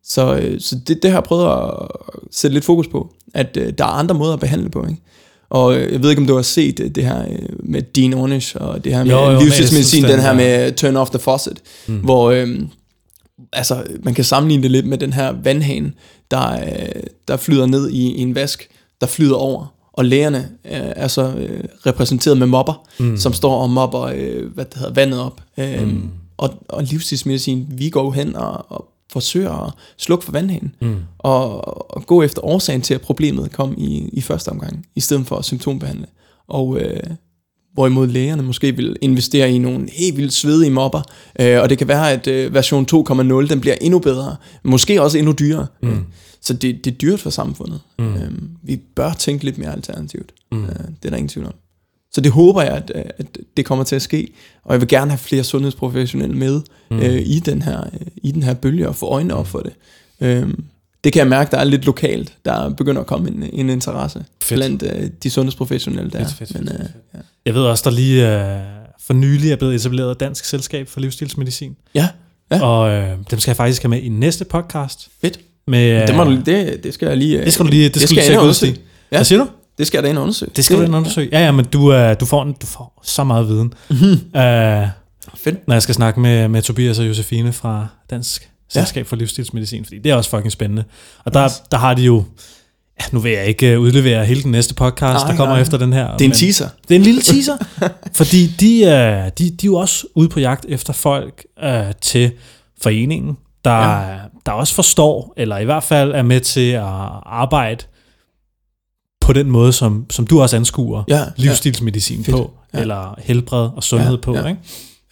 Så, så det, det har jeg prøvet at sætte lidt fokus på, at der er andre måder at behandle på. Ikke? Og øh, jeg ved ikke, om du har set øh, det her øh, med Dean Ornish, og det her med Jo, jo, med livsstilsmedicin, den her med turn off the faucet, mm. hvor øh, altså, man kan sammenligne det lidt med den her vandhane, der, øh, der flyder ned i, i en vask, der flyder over, og lægerne øh, er så øh, repræsenteret med mopper, mm. som står og mopper øh, hvad det hedder, vandet op. Øh, mm. og, og livsstilsmedicin, vi går hen og, og forsøger at slukke for vandhanen, mm. og, og gå efter årsagen til, at problemet kom i, i første omgang, i stedet for at symptombehandle. Og øh, hvorimod lægerne måske vil investere i nogle helt vildt svedige mopper, øh, og det kan være, at øh, version 2.0, den bliver endnu bedre, måske også endnu dyrere. Mm. Så det, det er dyrt for samfundet. Mm. Øhm, vi bør tænke lidt mere alternativt. Mm. Øh, det er der ingen tvivl om. Så det håber jeg, at, at det kommer til at ske, og jeg vil gerne have flere sundhedsprofessionelle med mm. øh, i, den her, øh, i den her bølge og få øjnene op for det. Øhm, det kan jeg mærke, der er lidt lokalt. Der begynder at komme en, en interesse Fedt. blandt øh, de sundhedsprofessionelle der. Fedt, fedt, Men, øh, fedt. ja. Jeg ved også, der lige øh, for nylig er blevet etableret et dansk selskab for livsstilsmedicin. ja, Ja. Og øh, dem skal jeg faktisk have med i næste podcast. fedt. Med, Det, må du, det, det skal jeg lige... øh, det skal du lige, det det skal skal du jeg tjekke ud. Ja. Hvad siger du? Det skal jeg da ind og undersøge. Det skal du ind og undersøge. Ja, ja, men du, øh, du, får, du får så meget viden. Mhm. Øh, Fedt. når jeg skal snakke med, med Tobias og Josefine fra Dansk Ja. Selskab for Livsstilsmedicin, fordi det er også fucking spændende. Og der, der har de jo, ja, nu vil jeg ikke øh, udlevere hele den næste podcast, Nej, der kommer nej. efter den her. Det er en teaser. Det er en lille teaser, fordi de, øh, de, de er jo også ude på jagt efter folk øh, til foreningen, der, ja. der også forstår, eller i hvert fald er med til at arbejde på den måde, som, som du også anskuer Ja, livsstilsmedicin Fedt. på, Ja. eller helbred og sundhed Ja, på. ja. Ikke?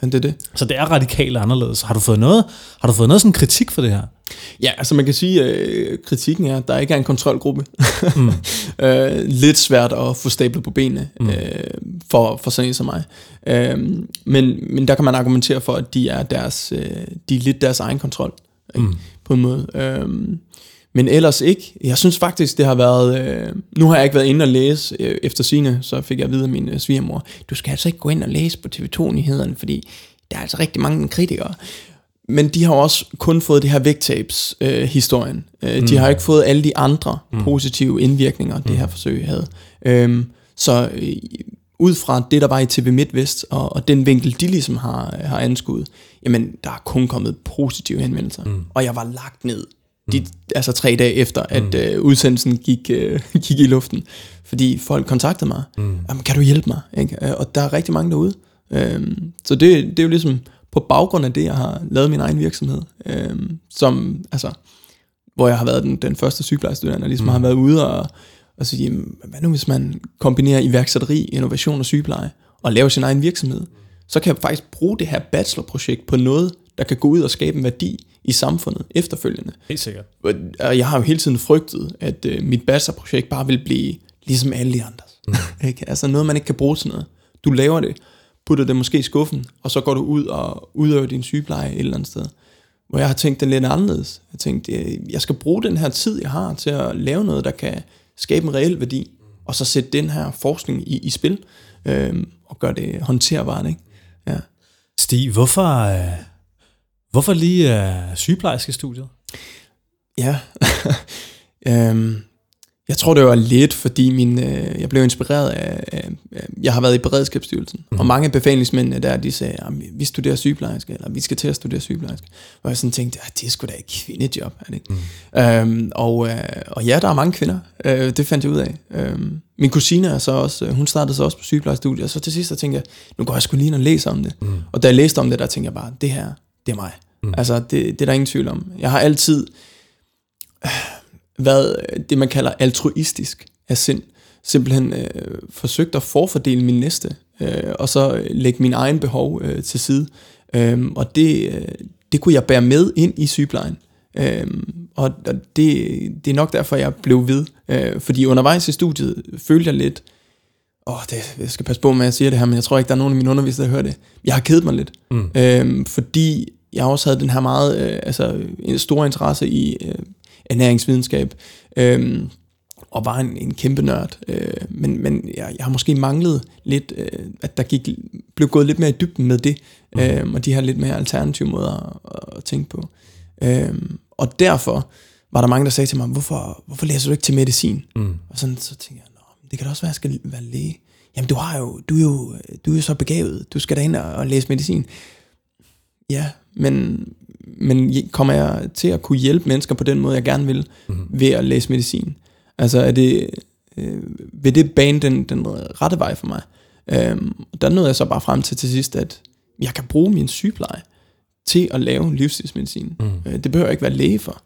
ja, det er det. Så det er radikalt anderledes. Har du fået noget, har du fået noget sådan kritik for det her? Ja, altså man kan sige, at øh, kritikken er, at der ikke er en kontrolgruppe. Mm. øh, lidt svært at få stablet på benene Mm. øh, for, for sådan en som mig. Øh, men, men der kan man argumentere for, at de er, deres, øh, de er lidt deres egen kontrol. Ikke? Mm. På en måde. Øh, men ellers ikke. Jeg synes faktisk, det har været... Øh, nu har jeg ikke været inde og læse øh, efter sine, så fik jeg at vide af min øh, svigermor, du skal altså ikke gå ind og læse på TV2-nyhederne, fordi der er altså rigtig mange kritikere. Men de har også kun fået det her vægttabs-historien. Øh, historien. øh, de har ikke fået alle de andre mm. positive indvirkninger, det her forsøg havde. Øhm, så øh, ud fra det, der var i TV MidtVest, og, og den vinkel, de ligesom har, har anskuet, jamen, der er kun kommet positive henvendelser. Mm. Og jeg var lagt ned, de, altså tre dage efter, at øh, udsendelsen gik, øh, gik i luften. Fordi folk kontaktede mig. Mm. Jamen, kan du hjælpe mig? Ikke? Øh, Og der er rigtig mange derude. Øhm, så det, det er jo ligesom på baggrund af det, jeg har lavet min egen virksomhed. Øhm, som, altså, hvor jeg har været den, den første sygeplejestuderende, og ligesom mm. har været ude og, og sige, jamen, hvad nu hvis man kombinerer iværksætteri, innovation og sygepleje, og laver sin egen virksomhed, så kan jeg faktisk bruge det her bachelorprojekt på noget, der kan gå ud og skabe en værdi i samfundet efterfølgende. Helt sikkert. Og jeg har jo hele tiden frygtet, at øh, mit bachelorprojekt bare vil blive ligesom alle de andres. Mm. ikke? Altså noget, man ikke kan bruge til noget. Du laver det, putter det måske i skuffen, og så går du ud og udøver din sygepleje et eller andet sted. Hvor jeg har tænkt det lidt anderledes. Jeg tænkte, øh, jeg skal bruge den her tid, jeg har til at lave noget, der kan skabe en reel værdi, og så sætte den her forskning i, i spil, øh, og gøre det håndterbart. Ikke? Ja. Stig, hvorfor, øh, hvorfor lige øh, sygeplejerske studiet? Ja. øhm, jeg tror, det var lidt, fordi min, øh, jeg blev inspireret af, af jeg har været i beredskabsstyrelsen, mm. og mange af befalingsmændene der, de sagde, vi studerer sygeplejerske, eller vi skal til at studere sygeplejerske. Og jeg sådan tænkte, at det er sgu da et kvindejob, er det ikke? Mm. Øhm, og, øh, og ja, der er mange kvinder, øh, det fandt jeg ud af. Øhm, min kusine er så også, øh, hun startede så også på sygeplejestudiet, og så til sidst, så tænkte jeg, nu går jeg sgu lige ind og læse om det. Mm. Og da jeg læste om det, der tænkte jeg bare, det her, det er mig. Mm. Altså, det, det er der ingen tvivl om. Jeg har altid været det, man kalder altruistisk af sind. Simpelthen øh, forsøgt at forfordele min næste, øh, og så lægge min egen behov øh, til side. Øh, og det, øh, det kunne jeg bære med ind i sygeplejen. Øh, og og det, det er nok derfor, jeg blev ved. Øh, fordi undervejs i studiet følte jeg lidt, åh, oh, det, jeg skal passe på med, at jeg siger det her, men jeg tror ikke, der er nogen af mine undervisere, der hører det. Jeg har kedet mig lidt. Mm. Øh, fordi jeg også havde den her meget, øh, altså en stor interesse i øh, ernæringsvidenskab, øh, og var en, en kæmpe nørd. Øh, men men jeg, jeg har måske manglet lidt, øh, at der gik, blev gået lidt mere i dybden med det, mm. øh, og de her lidt mere alternative måder at, at tænke på. Øh, og derfor var der mange, der sagde til mig, hvorfor, hvorfor læser du ikke til medicin? Mm. Og sådan, så tænkte jeg, det kan da også være, at jeg skal være læge. Jamen, du, har jo, du, er jo, du er jo så begavet. Du skal da ind og, og læse medicin. Ja, men, men kommer jeg til at kunne hjælpe mennesker på den måde, jeg gerne vil, mm-hmm. ved at læse medicin? Altså, er det, øh, vil det bane den, den rette vej for mig? Øhm, der nåede jeg så bare frem til til sidst, at jeg kan bruge min sygepleje til at lave livsstilsmedicin. Mm. Øh, det behøver jeg ikke være læge for.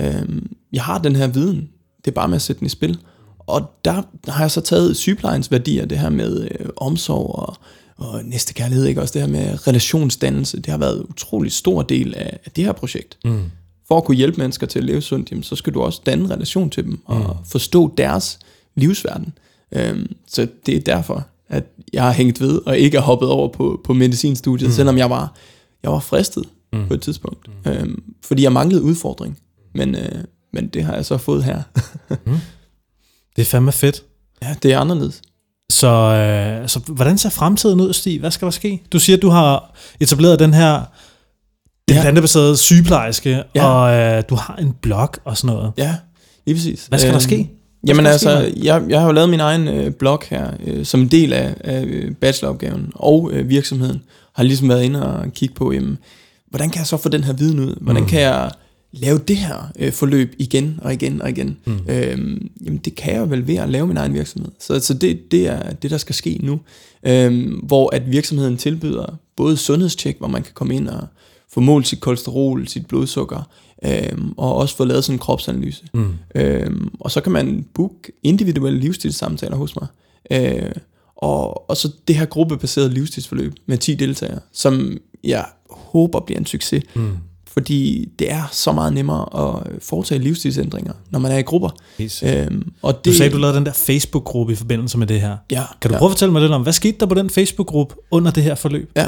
Øhm, jeg har den her viden. Det er bare med at sætte den i spil. Og der har jeg så taget sygeplejens værdier, det her med øh, omsorg og, og næste kærlighed, ikke? også det her med relationsdannelse. Det har været en utrolig stor del af, af det her projekt. Mm. For at kunne hjælpe mennesker til at leve sundt, jamen, så skal du også danne en relation til dem og mm. forstå deres livsverden. Øhm, så det er derfor, at jeg har hængt ved og ikke er hoppet over på, på medicinstudiet, mm. selvom jeg var, jeg var fristet mm. på et tidspunkt. Mm. Øhm, fordi jeg manglede udfordring. men, øh, men det har jeg så fået her. Det er fandme fedt. ja, det er anderledes. Så, øh, så hvordan ser fremtiden ud, Stig? Hvad skal der ske? Du siger, at du har etableret den her den Ja. plantebaserede sygeplejerske, Ja. og øh, du har en blog og sådan noget. Ja, lige præcis. Hvad skal der Øhm, ske? Jamen skal der altså, jeg, jeg har jo lavet min egen øh, blog her, øh, som en del af, af øh, bacheloropgaven, og øh, virksomheden har ligesom været inde og kigge på, jamen, hvordan kan jeg så få den her viden ud? Hvordan Mm. kan jeg lave det her øh, forløb igen og igen og igen? Mm. Øhm, jamen det kan jeg vel ved at lave min egen virksomhed. Så, så det, det er det, der skal ske nu. Øhm, hvor at virksomheden tilbyder både sundhedstjek, hvor man kan komme ind og få målt sit kolesterol, sit blodsukker, øhm, og også få lavet sådan en kropsanalyse. Mm. Øhm, og så kan man booke individuelle livsstilssamtaler hos mig. Øh, og, og så det her gruppebaserede livsstilsforløb med 10 deltagere, som jeg håber bliver en succes. Mm. Fordi det er så meget nemmere at foretage livsstilsændringer, når man er i grupper. Sikkert. Øhm, og Du det, sagde, du lavede den der Facebook-gruppe i forbindelse med det her. Ja, Kan du ja, prøve at fortælle mig lidt om, hvad skete der på den Facebook-gruppe under det her forløb? Ja.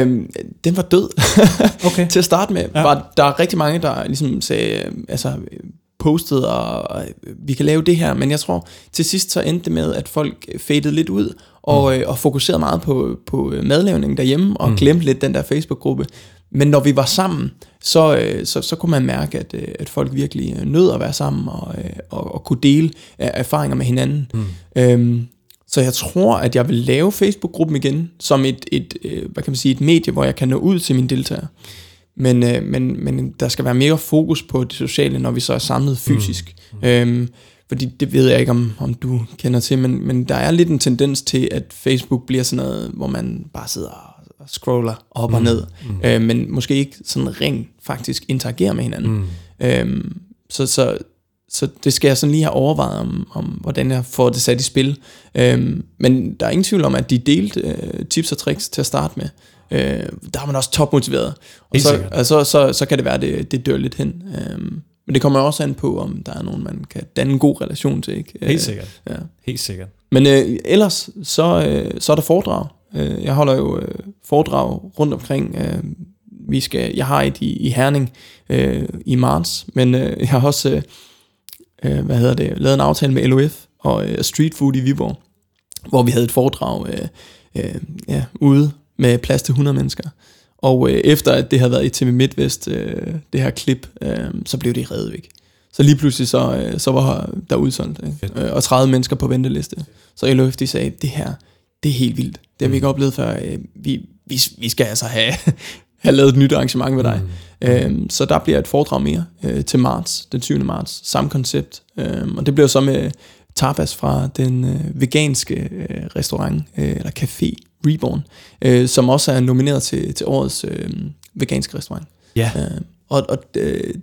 Øhm, den var død. Okay. Til at starte med, Ja. var der rigtig mange, der ligesom sagde, øh, altså postede, og vi kan lave det her, men jeg tror, til sidst så endte det med, at folk fadede lidt ud, og, øh, og fokuserede meget på, på øh, madlavning derhjemme, og Mm. mm. glemte lidt den der Facebook-gruppe. Men når vi var sammen, så, øh, så, så kunne man mærke, at, øh, at folk virkelig øh, nød at være sammen, og, øh, og, og kunne dele erfaringer med hinanden. Mm. Øhm, så jeg tror, at jeg vil lave Facebook-gruppen igen, som et, et, øh, hvad kan man sige, et medie, hvor jeg kan nå ud til mine deltagere. Men, øh, men, men der skal være mere fokus på det sociale, når vi så er samlet fysisk. Mm. Øhm, fordi det ved jeg ikke, om, om du kender til, men, men der er lidt en tendens til, at Facebook bliver sådan noget, hvor man bare sidder og scroller op mm. og ned, Mm. øh, men måske ikke sådan rent faktisk interagerer med hinanden. Mm. Øhm, så, så, så det skal jeg sådan lige have overvejet om, om hvordan jeg får det sat i spil. Øhm, men der er ingen tvivl om, at de delte øh, tips og tricks til at starte med. Øh, der er man også topmotiveret. Og så, altså, så, så kan det være, at det, det dør lidt hen. Øhm, men det kommer også an på, om der er nogen, man kan danne en god relation til. Ikke? Helt sikkert. Ja. Helt sikkert. Men øh, ellers, så, øh, så er der foredrag. Øh, jeg holder jo øh, foredrag rundt omkring. Øh, vi skal, jeg har et i, i Herning øh, i marts, men øh, jeg har også øh, hvad hedder det, lavet en aftale med LOF og øh, Street Food i Viborg, hvor vi havde et foredrag øh, øh, ja, ude med plads til 100 mennesker. Og øh, efter at det havde været i TV MidtVest, øh, det her klip, øh, så blev det reddet væk. Så lige pludselig så, øh, så var der udsolgt, ikke? Øh, og 30 mennesker på venteliste. Så LOF de sagde, det her, det er helt vildt. Det har vi ikke oplevet før. Øh, Vi, vi, vi skal altså have, have lavet et nyt arrangement med dig. Mm. Øhm, så der bliver et foredrag mere øh, til marts, den 20. marts, samme koncept. Øhm, og det bliver så med tapas fra den øh, veganske øh, restaurant, øh, eller café Reborn, øh, som også er nomineret til, til årets øh, veganske restaurant. Ja. Øh, og og øh,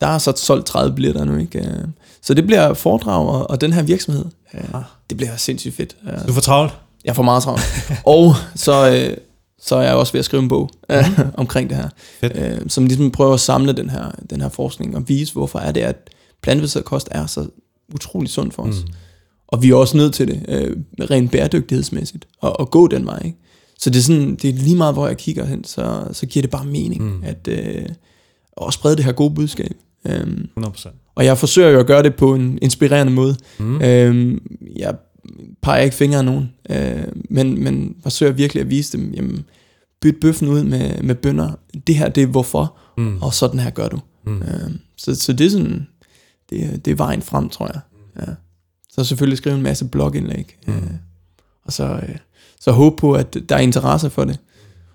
der er så solgt 30 billetter nu, ikke? Øh, Så det bliver foredrag, og, og den her virksomhed, øh, Ah. det bliver sindssygt fedt. Øh, Du får travlt. Jeg får meget travlt. og så, øh, så er jeg også ved at skrive en bog øh, omkring det her, Fedt. øh, som ligesom prøver at samle den her, den her forskning og vise, hvorfor er det, at plantebaseret kost er så utrolig sund for os. Mm. Og vi er også nødt til det, øh, rent bæredygtighedsmæssigt, at, at gå den vej. Ikke? Så det er, sådan, det er lige meget, hvor jeg kigger hen, så, så giver det bare mening, Mm. mm. at øh, at sprede det her gode budskab. Øhm, 100%. og jeg forsøger jo at gøre det på en inspirerende måde. Mm. Øhm, jeg peger ikke fingre af nogen, øh, men, men forsøger virkelig at vise dem, jamen, byt bøffen ud med, med bønder. Det her, det er hvorfor, Mm. og sådan her gør du. Mm. Øhm, så, så det er sådan, det, det er vejen frem, tror jeg. Ja. Så selvfølgelig skrive en masse blogindlæg. Mm. Øh, og så, øh, så håbe på, at der er interesse for det.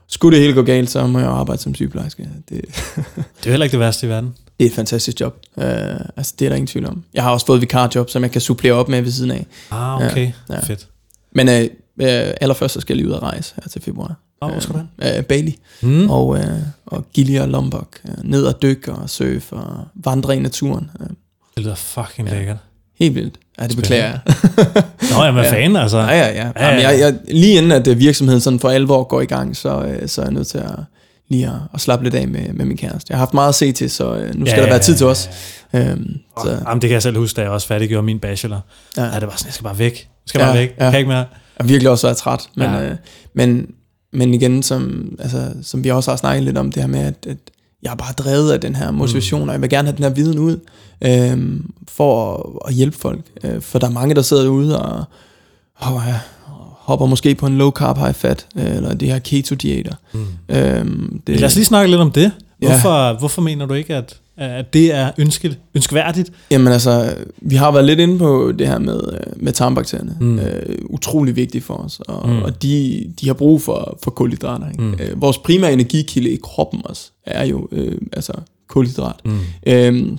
Skulle det hele gå galt, så må jeg arbejde som sygeplejerske. Det, Det er heller ikke det værste i verden. Det er et fantastisk job. Uh, altså, det er der ingen tvivl om. Jeg har også fået vikarjob, som jeg kan supplere op med ved siden af. Ah, okay. Ja, ja. Fedt. Men uh, uh, allerførst så skal jeg lige ud og rejse her til februar. Åh, hvor skal du hen? Uh, Bali Mm. og, uh, og Gili og Lombok. Uh, ned og dykke og surfe og vandre i naturen. Uh, Det lyder fucking Ja. lækkert. helt vildt. Ja, det beklager jeg. Nå, jeg er Ja. fan, altså. Ja, ja, ja. Jamen, jeg, jeg, lige inden at øh, virksomheden sådan for alvor går i gang, så, øh, så er jeg nødt til at lige at, at slappe lidt af med, med min kæreste. Jeg har haft meget at se til, så øh, nu skal Ja, der være tid til ja, os. Øhm, så, Jamen, det kan jeg selv huske, da jeg også færdiggjorde min bachelor. ja. Ja, det var sådan, jeg skal bare væk. Jeg skal Ja, bare væk. Jeg ja. kan ikke mere. Jeg har virkelig også været træt. Men, Ja. ja. øh, men, men igen, som, altså, som vi også har snakket lidt om, det her med, at, at jeg er bare drevet af den her motivation, mm. og jeg vil gerne have den her viden ud, øh, for at, at hjælpe folk. Øh, for der er mange, der sidder ude og, og ja, hopper måske på en low carb, high fat, øh, eller det her keto diæter. Mm. Øhm, det, Lad os lige snakke lidt om det. Hvorfor, ja. hvorfor mener du ikke, at, at det er ønsket, ønskværdigt? Jamen altså, vi har været lidt inde på det her med, øh, med tarmbakterierne. Mm. Øh, utrolig vigtigt for os, og, mm. og de, de har brug for, for kulhydrater. Ikke? Mm. Øh, vores primære energikilde i kroppen også er jo øh, altså kulhydrat. Mm. Øhm,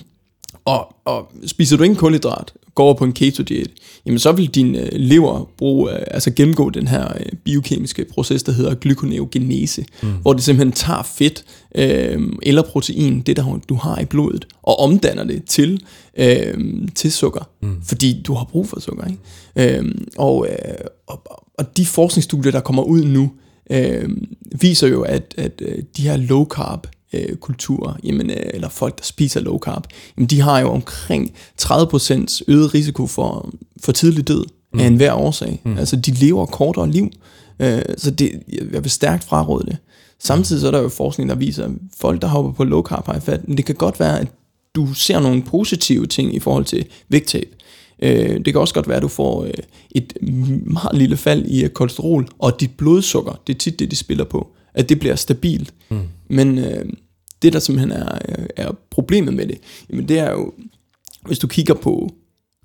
og, og spiser du ikke kulhydrat, går over på en keto-diæt, jamen så vil din øh, lever bruge, øh, altså gennemgå den her øh, biokemiske proces, der hedder glykoneogenese, mm. hvor det simpelthen tager fedt øh, eller protein, det der du har i blodet, og omdanner det til, øh, til sukker, mm. fordi du har brug for sukker. Ikke? Øh, og, øh, og, og de forskningsstudier, der kommer ud nu, øh, viser jo, at, at øh, de her low carb øh, kultur, jamen, øh, eller folk, der spiser low carb, jamen, de har jo omkring 30% øget risiko for, for tidlig død mm. af enhver årsag. Mm. Altså, de lever kortere liv, øh, så det, jeg vil stærkt fraråde det. Samtidig så er der jo forskning, der viser, at folk, der hopper på low carb high fat, det kan godt være, at du ser nogle positive ting i forhold til vægttab. Øh, det kan også godt være, at du får øh, et meget lille fald i kolesterol, og dit blodsukker, det er tit det, de spiller på at det bliver stabilt. Mm. Men øh, det, der simpelthen er, er problemet med det, jamen det er jo, hvis du kigger på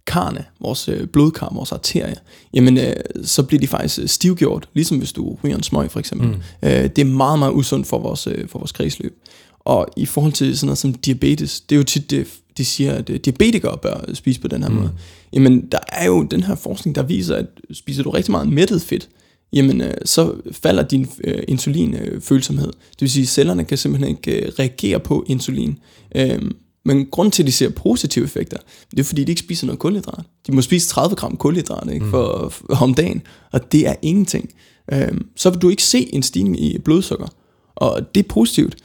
karne, vores øh, blodkar, vores arterier, jamen øh, så bliver de faktisk øh, stivgjort, ligesom hvis du ryger en smøg for eksempel. Mm. Øh, det er meget, meget usundt for vores, øh, for vores kredsløb. Og i forhold til sådan noget som diabetes, det er jo tit det, de siger, at øh, diabetikere bør spise på den her mm. måde. Jamen, der er jo den her forskning, der viser, at spiser du rigtig meget mættet fedt, jamen øh, så falder din øh, insulinfølsomhed. Det vil sige, at cellerne kan simpelthen ikke øh, reagere på insulin. Øh, men grund til, at de ser positive effekter, det er fordi, de ikke spiser noget kulhydrat. De må spise 30 gram kulhydrat ikke, for, for, om dagen, og det er ingenting. Øh, så vil du ikke se en stigning i blodsukker. Og det er positivt.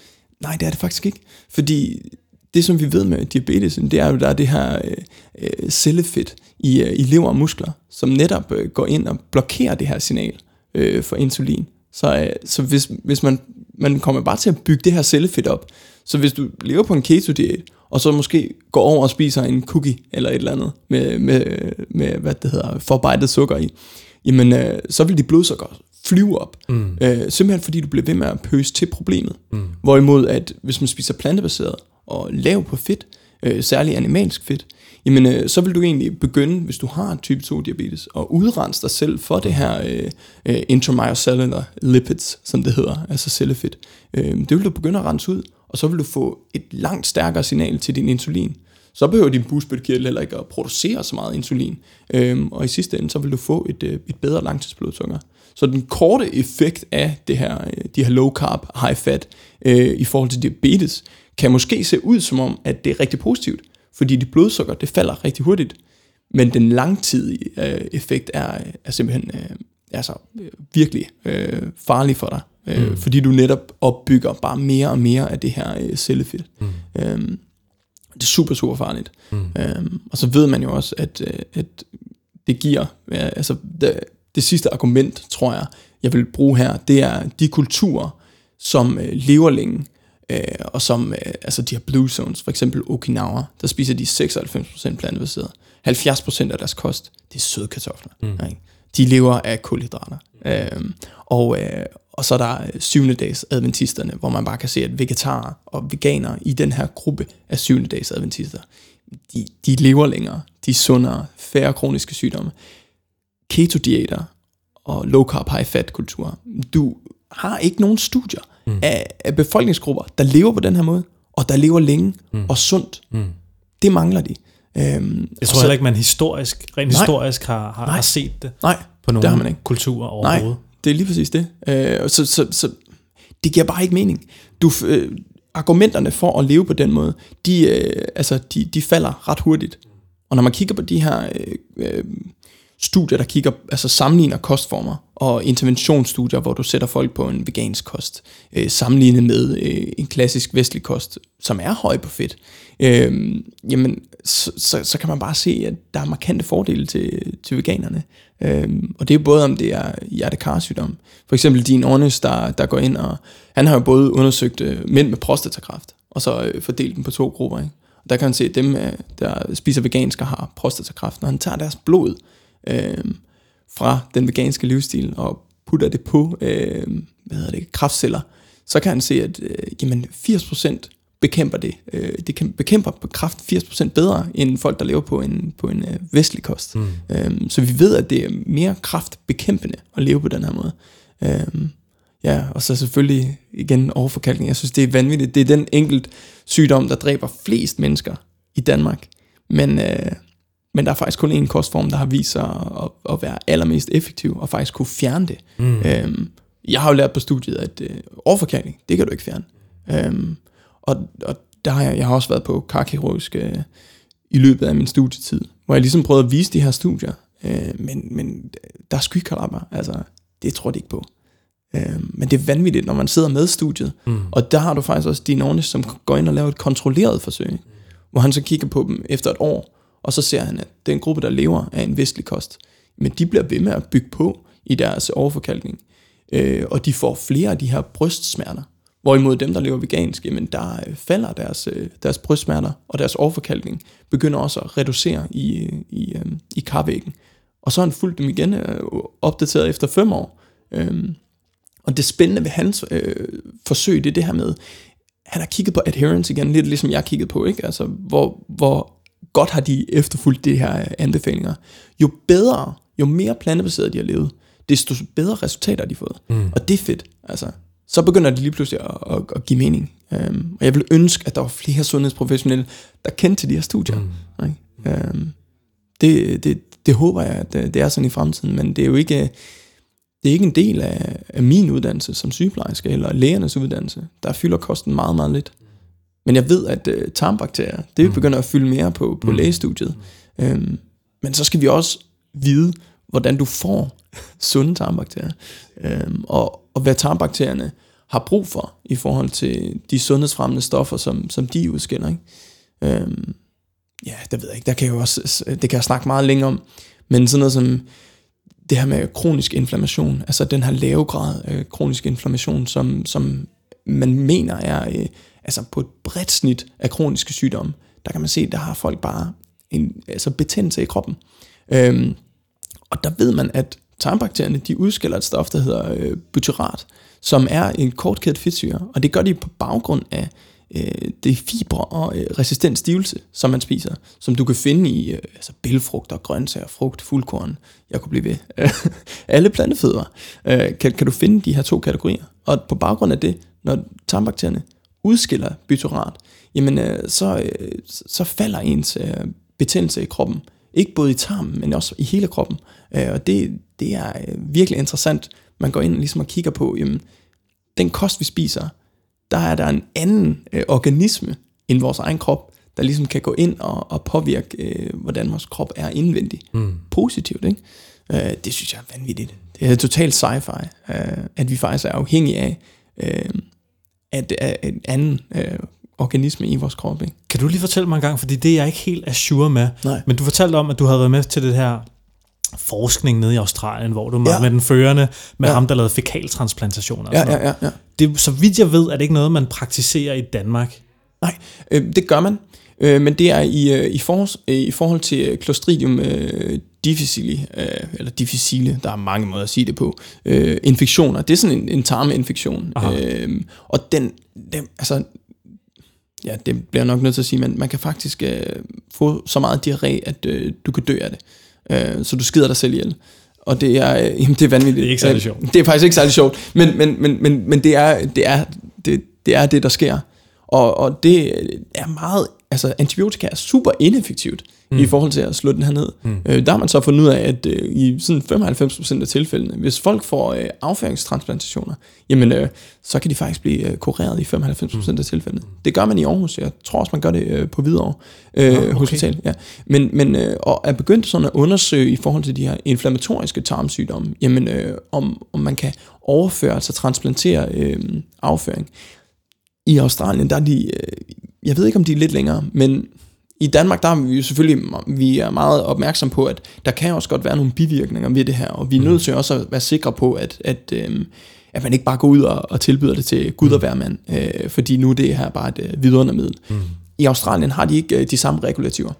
Nej, det er det faktisk ikke. Fordi det, som vi ved med diabetes, det er jo, der er det her øh, øh, cellefedt i, øh, i lever og muskler, som netop øh, går ind og blokerer det her signal øh, for insulin. Så, øh, så hvis, hvis man, man kommer bare til at bygge det her cellefedt op, så hvis du lever på en keto-diæt, og så måske går over og spiser en cookie eller et eller andet med, med, med hvad det hedder, forarbejdet sukker i, jamen øh, så vil dit blodsukker flyve op. Mm. Øh, simpelthen fordi du bliver ved med at pøse til problemet. Mm. Hvorimod at hvis man spiser plantebaseret og lav på fedt, øh, særligt animalsk fedt, jamen øh, så vil du egentlig begynde, hvis du har type 2 diabetes, at udrense dig selv for det her øh, øh, intramyocellular lipids, som det hedder, altså cellefedt. Øh, det vil du begynde at rense ud, og så vil du få et langt stærkere signal til din insulin. Så behøver din bugspytkirtel heller ikke at producere så meget insulin, øh, og i sidste ende, så vil du få et, øh, et bedre langtidsblodsukker. Så den korte effekt af det her, øh, de her low carb, high fat, øh, i forhold til diabetes, kan måske se ud som om, at det er rigtig positivt fordi dit blodsukker det falder rigtig hurtigt. Men den langtidige øh, effekt er, er simpelthen øh, altså, øh, virkelig øh, farlig for dig, øh, mm. fordi du netop opbygger bare mere og mere af det her øh, cellefedt. Mm. Øhm, det er super, super farligt. Mm. Øhm, og så ved man jo også, at, øh, at det giver, altså det, det sidste argument, tror jeg, jeg vil bruge her, det er de kulturer, som øh, lever længe, Øh, og som øh, altså de her blue zones, for eksempel Okinawa, der spiser de 96% plantebaseret. 70% af deres kost, det er søde kartofler. Mm. Ikke? De lever af kulhydrater. Mm. Øh, og, øh, og så er der syvende dags adventisterne, hvor man bare kan se, at vegetarer og veganere i den her gruppe af syvende dags adventister, de, de lever længere, de er sundere, færre kroniske sygdomme. Keto-diæter og low carb high fat kultur, du har ikke nogen studier, mm. af, af befolkningsgrupper, der lever på den her måde, og der lever længe mm. og sundt. Mm. Det mangler de. Øhm, jeg tror så, heller ikke, man historisk, rent nej, historisk har, har, nej, har set det nej, på nogle det har man ikke. kulturer overhovedet. Nej, det er lige præcis det. Øh, så, så, så det giver bare ikke mening. Du, øh, argumenterne for at leve på den måde, de, øh, altså, de, de falder ret hurtigt. Og når man kigger på de her øh, øh, studier, der kigger, altså sammenligner kostformer, og interventionsstudier, hvor du sætter folk på en vegansk kost, øh, sammenlignet med øh, en klassisk vestlig kost, som er høj på fedt, øh, jamen, så, så, så kan man bare se, at der er markante fordele til, til veganerne. Øh, og det er både om det er hjertekarsygdom. For eksempel din Ornes, der, der går ind og, han har jo både undersøgt øh, mænd med prostatakræft, og så øh, fordelt dem på to grupper. Ikke? Der kan man se, at dem, øh, der spiser vegansk og har prostatakræft, når han tager deres blod øh, fra den veganske livsstil og putter det på øh, hvad hedder det, kraftceller, så kan han se, at øh, jamen 80% bekæmper det. Øh, det kan bekæmper kraft 80% bedre end folk, der lever på en, på en øh, vestlig kost. Mm. Øhm, så vi ved, at det er mere kraftbekæmpende at leve på den her måde. Øhm, ja, og så selvfølgelig igen overforkalkning. Jeg synes, det er vanvittigt. Det er den enkelt sygdom, der dræber flest mennesker i Danmark. Men, øh, men der er faktisk kun én kostform, der har vist sig at, at være allermest effektiv, og faktisk kunne fjerne det. Mm. Øhm, jeg har jo lært på studiet, at øh, overforkalkning, det kan du ikke fjerne. Øhm, og, og der har jeg, jeg har også været på karkirurgisk øh, i løbet af min studietid, hvor jeg ligesom prøvede at vise de her studier, øh, men, men der er skykalapper, altså det tror de ikke på. Øh, men det er vanvittigt, når man sidder med studiet, mm. og der har du faktisk også din Ornish, som går ind og laver et kontrolleret forsøg, hvor han så kigger på dem efter et år, og så ser han, at den gruppe, der lever af en vestlig kost, men de bliver ved med at bygge på i deres overforkalkning, øh, og de får flere af de her brystsmerter. Hvorimod dem, der lever vegansk, jamen der øh, falder deres, øh, deres brystsmerter og deres overforkalkning, begynder også at reducere i, øh, i, i karvæggen. Og så har han fulgt dem igen opdateret efter fem år. Øhm, og det spændende ved hans øh, forsøg, det er det her med, han har kigget på adherence igen, lidt ligesom jeg kiggede på, ikke? Altså, hvor, hvor godt har de efterfulgt de her anbefalinger. Jo bedre, jo mere plantebaseret de har levet, desto bedre resultater har de fået. Mm. Og det er fedt. Altså, så begynder det lige pludselig at, at, at give mening. Um, og jeg vil ønske, at der var flere sundhedsprofessionelle, der kendte til de her studier. Mm. Ikke? Um, det, det, det håber jeg, at det er sådan i fremtiden, men det er jo ikke, det er ikke en del af, af min uddannelse som sygeplejerske, eller lægernes uddannelse. Der fylder kosten meget, meget lidt. Men jeg ved, at uh, tarmbakterier, det mm. begynder at fylde mere på, på mm. lægestudiet. Um, men så skal vi også vide, hvordan du får sunde tarmbakterier, øhm, og, og hvad tarmbakterierne har brug for i forhold til de sundhedsfremmende stoffer, som, som de udskiller. Ikke? Øhm, ja, det ved jeg ikke, der kan jeg jo også, det kan jeg snakke meget længere om, men sådan noget som det her med kronisk inflammation, altså den her lave grad af kronisk inflammation, som, som man mener er øh, altså på et bredt snit af kroniske sygdomme, der kan man se, der har folk bare en altså betændelse i kroppen. Øhm, og der ved man, at tarmbakterierne, de udskiller et stof, der hedder øh, butyrat, som er en kortkædet fedtsyre, og det gør de på baggrund af øh, det fibre og øh, resistent stivelse, som man spiser, som du kan finde i øh, altså bælfrugter, grøntsager, frugt, fuldkorn, jeg kunne blive ved, alle plantefødder, øh, kan, kan du finde de her to kategorier. Og på baggrund af det, når tarmbakterierne udskiller butyrat, jamen øh, så, øh, så falder ens øh, betændelse i kroppen ikke både i tarmen, men også i hele kroppen. Øh, og det, det er øh, virkelig interessant. Man går ind og ligesom og kigger på, jamen, den kost, vi spiser, der er der en anden øh, organisme end vores egen krop, der ligesom kan gå ind og, og påvirke, øh, hvordan vores krop er indvendig. Mm. Positivt, ikke? Øh, det synes jeg er vanvittigt. Det er totalt sci-fi, øh, at vi faktisk er afhængige af, øh, at, at en anden øh, organisme i vores krop. Ikke? Kan du lige fortælle mig en gang, fordi det er jeg ikke helt assure med, Nej. men du fortalte om, at du havde været med til det her forskning nede i Australien, hvor du ja. med den førende, med ja. ham, der lavede fekaltransplantationer. Ja, ja, ja, ja. Det, så vidt jeg ved, er det ikke noget, man praktiserer i Danmark. Nej, øh, det gør man. Øh, men det er i, øh, i, for, øh, i forhold til øh, Clostridium øh, difficile, øh, eller difficile, der er mange måder at sige det på, øh, infektioner. Det er sådan en, en tarminfektion. Øh, og den, den, altså, ja, det bliver nok nødt til at sige, men man kan faktisk øh, få så meget diarré, at øh, du kan dø af det. Øh, så du skider dig selv ihjel. Og det er, øh, jamen, det er vanvittigt. Det er ikke særlig sjovt. Det er faktisk ikke særlig sjovt, men, men, men, men, men det, er, det, er, det, det er det, der sker. Og, og det er meget, altså antibiotika er super ineffektivt mm. i forhold til at slå den her ned. Mm. Øh, der har man så fundet ud af, at øh, i sådan 95% af tilfældene, hvis folk får øh, afføringstransplantationer, jamen øh, så kan de faktisk blive øh, kureret i 95% mm. af tilfældene. Det gør man i Aarhus, jeg tror også, man gør det øh, på Hvidovre øh, okay. Hospital. Ja. Men, men øh, og er begyndt sådan at undersøge i forhold til de her inflammatoriske tarmsygdomme, jamen øh, om, om man kan overføre, altså transplantere øh, afføring. I Australien, der er de, øh, jeg ved ikke om de er lidt længere, men i Danmark, der er vi jo selvfølgelig vi er meget opmærksom på, at der kan også godt være nogle bivirkninger ved det her, og vi er nødt til også at være sikre på, at, at, øh, at man ikke bare går ud og, og tilbyder det til Gud og hver mand, øh, fordi nu det her bare et øh, vidundermiddel. Mm. I Australien har de ikke øh, de samme regulativer.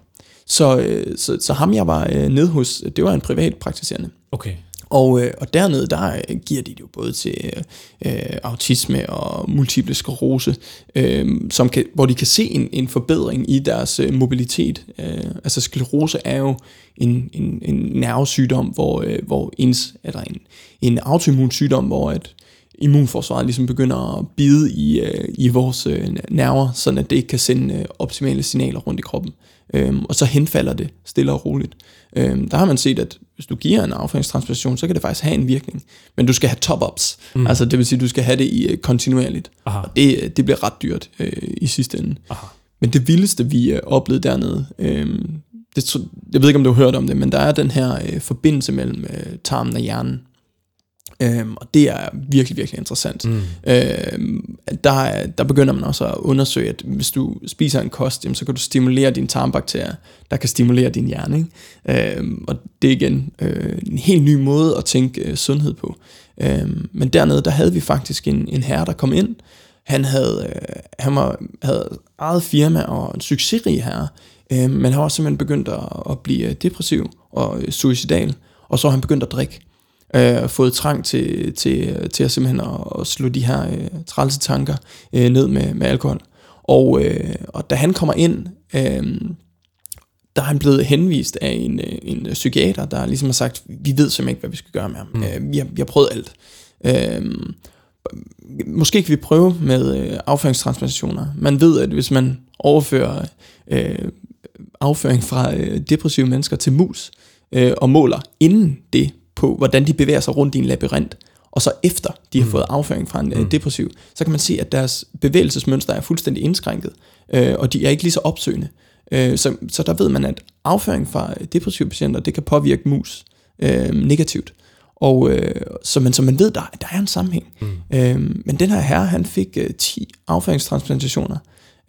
Så, øh, så, så ham jeg var øh, nede hos, det var en privat praktiserende. Okay. Og, øh, og dernede, der øh, giver de det jo både til øh, øh, autisme og multiple sklerose, øh, som kan, hvor de kan se en, en forbedring i deres øh, mobilitet. Øh, altså sklerose er jo en, en, en nervesygdom, hvor, øh, hvor ens, eller en, en autoimmun sygdom, hvor at immunforsvaret ligesom begynder at bide i, øh, i vores øh, nerver, sådan at det ikke kan sende øh, optimale signaler rundt i kroppen. Øhm, og så henfalder det stille og roligt. Øhm, der har man set, at hvis du giver en afføringstransplantation, så kan det faktisk have en virkning. Men du skal have top-ups. Mm. Altså det vil sige, at du skal have det i øh, kontinuerligt. Aha. Og det, det bliver ret dyrt øh, i sidste ende. Aha. Men det vildeste, vi øh, oplevede dernede, øh, det, jeg ved ikke, om du har hørt om det, men der er den her øh, forbindelse mellem øh, tarmen og hjernen. Øhm, og det er virkelig, virkelig interessant. Mm. Øhm, der, der begynder man også at undersøge, at hvis du spiser en kost, jamen, så kan du stimulere dine tarmbakterier, der kan stimulere din hjerne. Ikke? Øhm, og det er igen øh, en helt ny måde at tænke øh, sundhed på. Øhm, men dernede, der havde vi faktisk en, en herre, der kom ind. Han havde, øh, han var, havde eget firma og en succesrig herre, øh, men han var simpelthen begyndt at, at blive depressiv og suicidal, og så har han begyndt at drikke øh, fået trang til, til, til at simpelthen at, at slå de her øh, trælse tanker øh, ned med, med alkohol. Og, øh, og da han kommer ind, øh, der er han blevet henvist af en, øh, en psykiater, der ligesom har sagt, vi ved simpelthen ikke, hvad vi skal gøre med ham. Mm. Øh, vi, har, vi har prøvet alt. Øh, måske kan vi prøve med øh, afføringstransplantationer. Man ved, at hvis man overfører øh, afføring fra øh, depressive mennesker til mus, øh, og måler inden det på, hvordan de bevæger sig rundt i en labyrint, og så efter de har mm. fået afføring fra en øh, mm. depressiv, så kan man se, at deres bevægelsesmønster er fuldstændig indskrænket, øh, og de er ikke lige så opsøgende. Øh, så, så der ved man, at afføring fra depressive patienter, det kan påvirke mus øh, negativt. Og øh, så, man, så man ved, der, der er en sammenhæng. Mm. Øh, men den her herre, han fik øh, 10 afføringstransplantationer,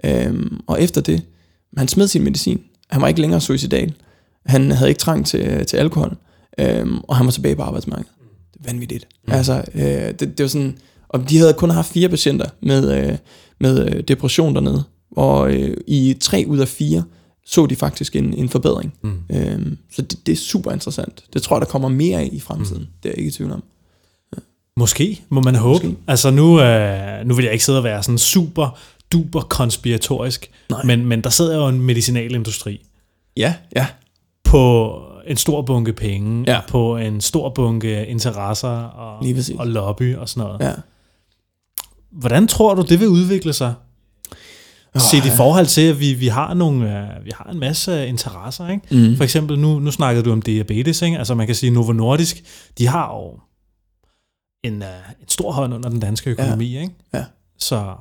øh, og efter det, han smed sin medicin. Han var ikke længere suicidal. Han havde ikke trang til, til alkohol. Øhm, og han var tilbage på arbejdsmarkedet. Det er vanvittigt. Mm. Altså, øh, det, det var sådan, og de havde kun haft fire patienter med, øh, med øh, depression dernede, og øh, i tre ud af fire så de faktisk en, en forbedring. Mm. Øhm, så det, det er super interessant. Det tror jeg, der kommer mere af i fremtiden. Mm. Det er jeg ikke i tvivl om. Ja. Måske, må man håbe. Måske. Altså nu, øh, nu vil jeg ikke sidde og være sådan super duper konspiratorisk, men, men der sidder jo en medicinalindustri. Ja, ja. På en stor bunke penge, ja. på en stor bunke interesser og, og lobby og sådan noget. Ja. Hvordan tror du, det vil udvikle sig? Oh, Set i forhold til, at vi, vi, har nogle, uh, vi har en masse interesser. Ikke? Mm. For eksempel, nu, nu snakkede du om diabetes. Ikke? Altså man kan sige, Novo Nordisk, de har jo en, uh, en stor hånd under den danske økonomi. Ja. Ikke? Ja. Så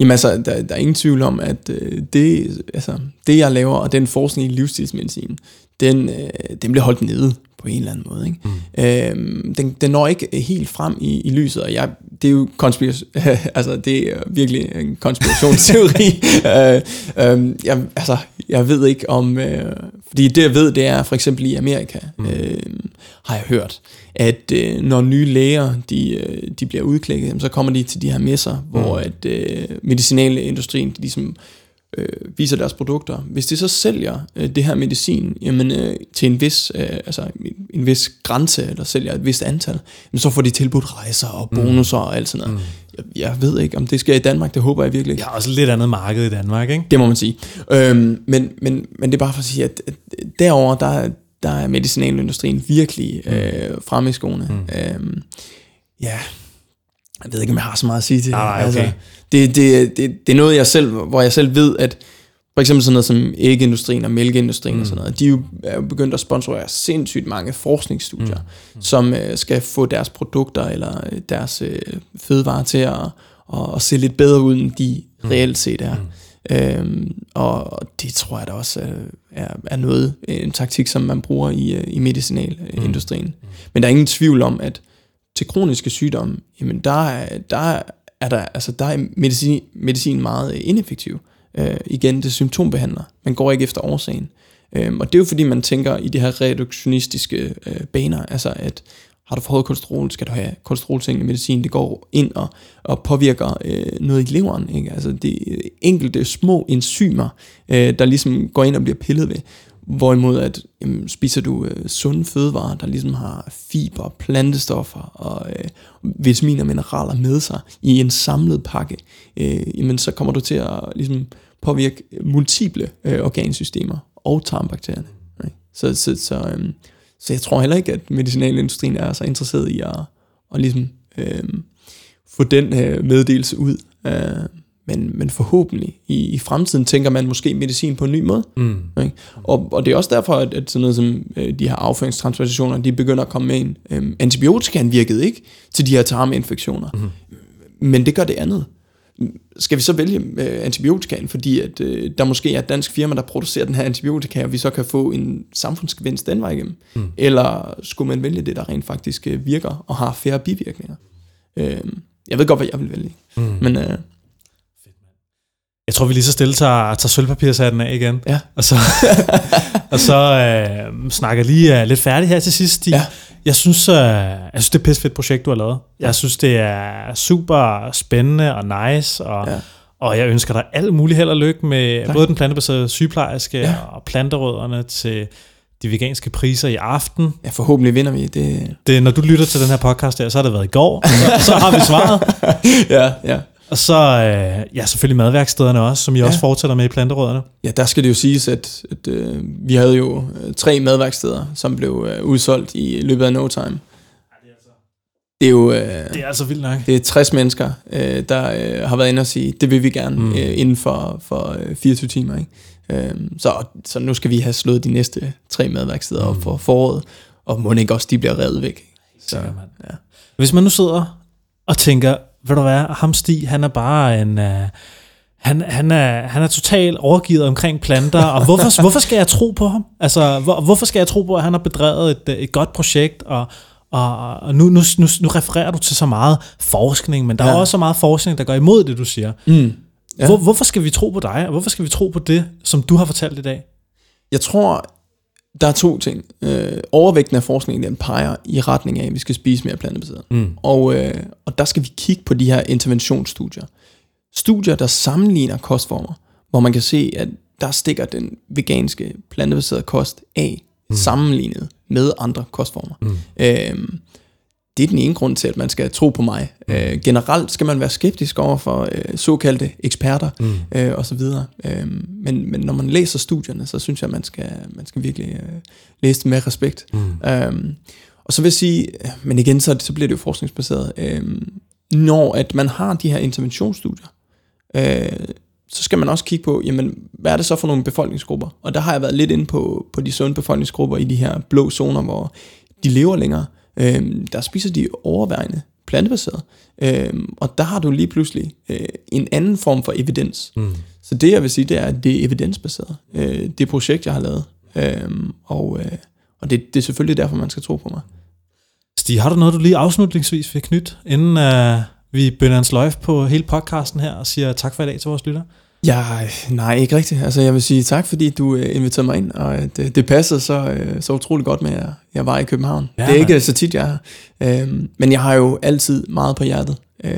Jamen altså, der, der er ingen tvivl om, at øh, det, altså, det, jeg laver, og den forskning i livsstilsmedicin, den, øh, den bliver holdt nede på en eller anden måde. Ikke? Mm. Øhm, den, den når ikke helt frem i, i lyset, og jeg, det er jo konspiration, altså det er virkelig en konspirationsteori. øh, øh, jeg, altså, jeg ved ikke om, øh, fordi det jeg ved, det er for eksempel i Amerika, mm. øh, har jeg hørt, at øh, når nye læger, de, øh, de bliver udklækket, så kommer de til de her messer, mm. hvor at øh, medicinaleindustrien, de ligesom øh, viser deres produkter. Hvis de så sælger øh, det her medicin jamen, øh, til en vis, øh, altså en, vis grænse, eller sælger et vist antal, jamen, så får de tilbudt rejser og mm. bonusser mm. og alt sådan noget. Mm. Jeg, jeg ved ikke, om det sker i Danmark, det håber jeg virkelig ikke. Ja, også lidt andet marked i Danmark, ikke? Det må man sige. Øhm, men, men, men det er bare for at sige, at, at derover der, der er medicinalindustrien virkelig mm. øh, fremme i skoene. Mm. Øhm, ja, jeg ved ikke, om jeg har så meget at sige til det. Nej, okay. altså, det, det, det, det er noget, jeg selv, hvor jeg selv ved, at for eksempel sådan noget som æggeindustrien og mælkeindustrien mm. og sådan noget, de er jo, er begyndt at sponsorere sindssygt mange forskningsstudier, mm. Mm. som uh, skal få deres produkter eller øh, deres uh, fødevarer til at, at, at se lidt bedre ud, end de mm. reelt set er. Mm. Øhm, og det tror jeg da også er, er noget, en taktik, som man bruger i, i medicinalindustrien. Mm. Men der er ingen tvivl om, at til kroniske sygdomme, jamen der, der er der, altså der er medicin, medicin meget øh, ineffektiv. Øh, igen, det symptombehandler. Man går ikke efter årsagen. Øh, og det er jo fordi, man tænker i de her reduktionistiske øh, baner, altså at har du for højt kolesterol, skal du have kolesterolsænkende medicin. Det går ind og, og påvirker øh, noget i leveren. Ikke? Altså det enkelte små enzymer, øh, der ligesom går ind og bliver pillet ved. Hvorimod at jamen, spiser du øh, sunde fødevarer, der ligesom har fiber, plantestoffer og øh, vitaminer og mineraler med sig i en samlet pakke, øh, jamen, så kommer du til at ligesom, påvirke multiple øh, organsystemer og tarmbakterierne. Ikke? Så, så, så, øh, så jeg tror heller ikke, at medicinalindustrien er så interesseret i at, at ligesom, øh, få den øh, meddelelse ud. Øh, men, men forhåbentlig i, i fremtiden tænker man måske medicin på en ny måde. Mm. Ikke? Og, og det er også derfor, at, at sådan noget som øh, de her afføringstransplantationer, de begynder at komme med ind. Øhm, antibiotikaen virkede ikke til de her tarminfektioner, mm. men det gør det andet. Skal vi så vælge øh, antibiotikaen, fordi at, øh, der måske er et dansk firma, der producerer den her antibiotika, og vi så kan få en samfundsgevinst den vej igennem? Mm. Eller skulle man vælge det, der rent faktisk øh, virker og har færre bivirkninger? Øh, jeg ved godt, hvad jeg vil vælge. Mm. Men... Øh, jeg tror, vi lige så stille tager, tager sølvpapirshatten af igen. Ja. Og så, og så øh, snakker lige uh, lidt færdigt her til sidst. Ja. Jeg synes, uh, jeg synes, det er et fedt projekt, du har lavet. Jeg synes, det er super spændende og nice, og, ja. og jeg ønsker dig alt muligt held og lykke med tak. både den plantebaserede sygeplejerske ja. og planterødderne til de veganske priser i aften. Ja, forhåbentlig vinder vi. Det... det når du lytter til den her podcast der, så har det været i går, så, så har vi svaret. ja, ja. Og så øh, ja, selvfølgelig madværkstederne også, som I ja. også fortsætter med i planterådene. Ja, der skal det jo siges, at, at øh, vi havde jo øh, tre madværksteder, som blev øh, udsolgt i løbet af no time. Det er jo øh, det er altså vildt nok. Det er 60 mennesker, øh, der øh, har været inde og sige, det vil vi gerne mm. øh, inden for, for øh, 24 timer. Ikke? Øh, så, så nu skal vi have slået de næste tre madværksteder mm. op for foråret, og må ikke også de bliver revet væk. Så, ja. Hvis man nu sidder og tænker, ved du hvad, ham Stig, han er bare en... Uh, han, han, er, han er totalt overgivet omkring planter, og hvorfor, hvorfor skal jeg tro på ham? Altså, hvor, hvorfor skal jeg tro på, at han har bedrevet et, et godt projekt, og, og, og nu, nu, nu, nu refererer du til så meget forskning, men der ja. er også så meget forskning, der går imod det, du siger. Mm. Ja. Hvor, hvorfor skal vi tro på dig, og hvorfor skal vi tro på det, som du har fortalt i dag? Jeg tror, der er to ting. Øh, overvægten af forskningen, den peger i retning af, at vi skal spise mere plantebaseret. Mm. Og, øh, og der skal vi kigge på de her interventionsstudier. Studier, der sammenligner kostformer, hvor man kan se, at der stikker den veganske plantebaserede kost af, mm. sammenlignet med andre kostformer. Mm. Øh, det er den ene grund til, at man skal tro på mig. Mm. Øh, generelt skal man være skeptisk over for øh, såkaldte eksperter mm. øh, osv. Øh, men, men når man læser studierne, så synes jeg, at man skal, man skal virkelig øh, læse det med respekt. Mm. Øh, og så vil jeg sige, men igen, så, så bliver det jo forskningsbaseret. Øh, når at man har de her interventionsstudier, øh, så skal man også kigge på, jamen, hvad er det så for nogle befolkningsgrupper? Og der har jeg været lidt inde på, på de sunde befolkningsgrupper i de her blå zoner, hvor de lever længere øh, der spiser de overvejende plantebaseret. Øh, og der har du lige pludselig øh, en anden form for evidens. Mm. Så det jeg vil sige, det er, at det er evidensbaseret. Øh, det projekt, jeg har lavet. Øh, og øh, og det, det er selvfølgelig derfor, man skal tro på mig. Stig, har du noget, du lige afslutningsvis vil knytte, inden uh, vi bønder en sløjf på hele podcasten her og siger tak for i dag til vores lytter? Ja, nej, ikke rigtigt. Altså, jeg vil sige tak, fordi du uh, inviterede mig ind, og øh, det, det passede så, uh, så utrolig godt med, at jeg var i København. Ja, det er ikke så tit, jeg er uh, Men jeg har jo altid meget på hjertet. Uh,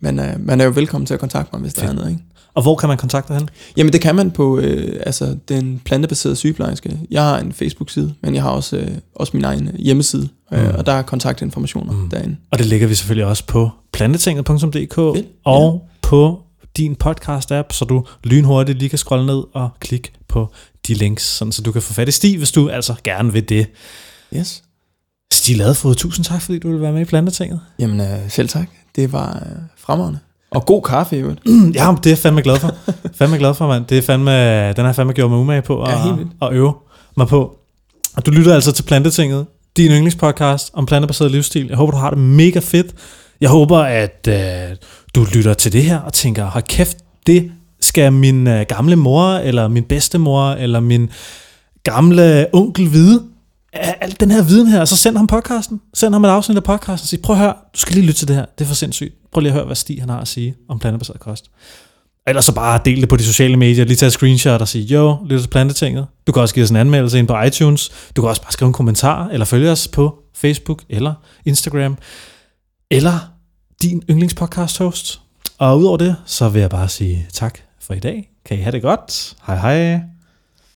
men uh, man er jo velkommen til at kontakte mig, hvis Fedt. der er noget. Ikke? Og hvor kan man kontakte dig hen? Jamen, det kan man på uh, altså, den plantebaserede sygeplejerske. Jeg har en Facebook-side, men jeg har også, også min egen hjemmeside, mm. og der er kontaktinformationer mm. derinde. Og det ligger vi selvfølgelig også på plantetinget.dk og ja. på din podcast-app, så du lynhurtigt lige kan scrolle ned og klikke på de links, sådan så du kan få fat i Stig, hvis du altså gerne vil det. Yes. Stig Ladefod, tusind tak, fordi du ville være med i Plantetinget. Jamen, øh, selv tak. Det var øh, fremragende. Og god kaffe, jo. ja, det er jeg fandme glad for. fandme glad for, mand. Det er fandme, den har jeg fandme gjort mig umage på at, ja, at øve mig på. Og du lytter altså til Plantetinget, din yndlingspodcast om plantebaseret livsstil. Jeg håber, du har det mega fedt. Jeg håber, at øh, du lytter til det her og tænker, har kæft, det skal min øh, gamle mor, eller min bedstemor, eller min gamle onkel vide. Al den her viden her, så send ham podcasten. Send ham et afsnit af podcasten og sig, prøv at høre, du skal lige lytte til det her. Det er for sindssygt. Prøv lige at høre, hvad Stig han har at sige om plantebaseret kost. Ellers så bare del det på de sociale medier, lige tage et screenshot og sige, jo, lyt til Plantetinget. Du kan også give os en anmeldelse ind på iTunes. Du kan også bare skrive en kommentar, eller følge os på Facebook eller Instagram, eller din yndlingspodcast host. Og udover det, så vil jeg bare sige tak for i dag. Kan I have det godt? Hej hej.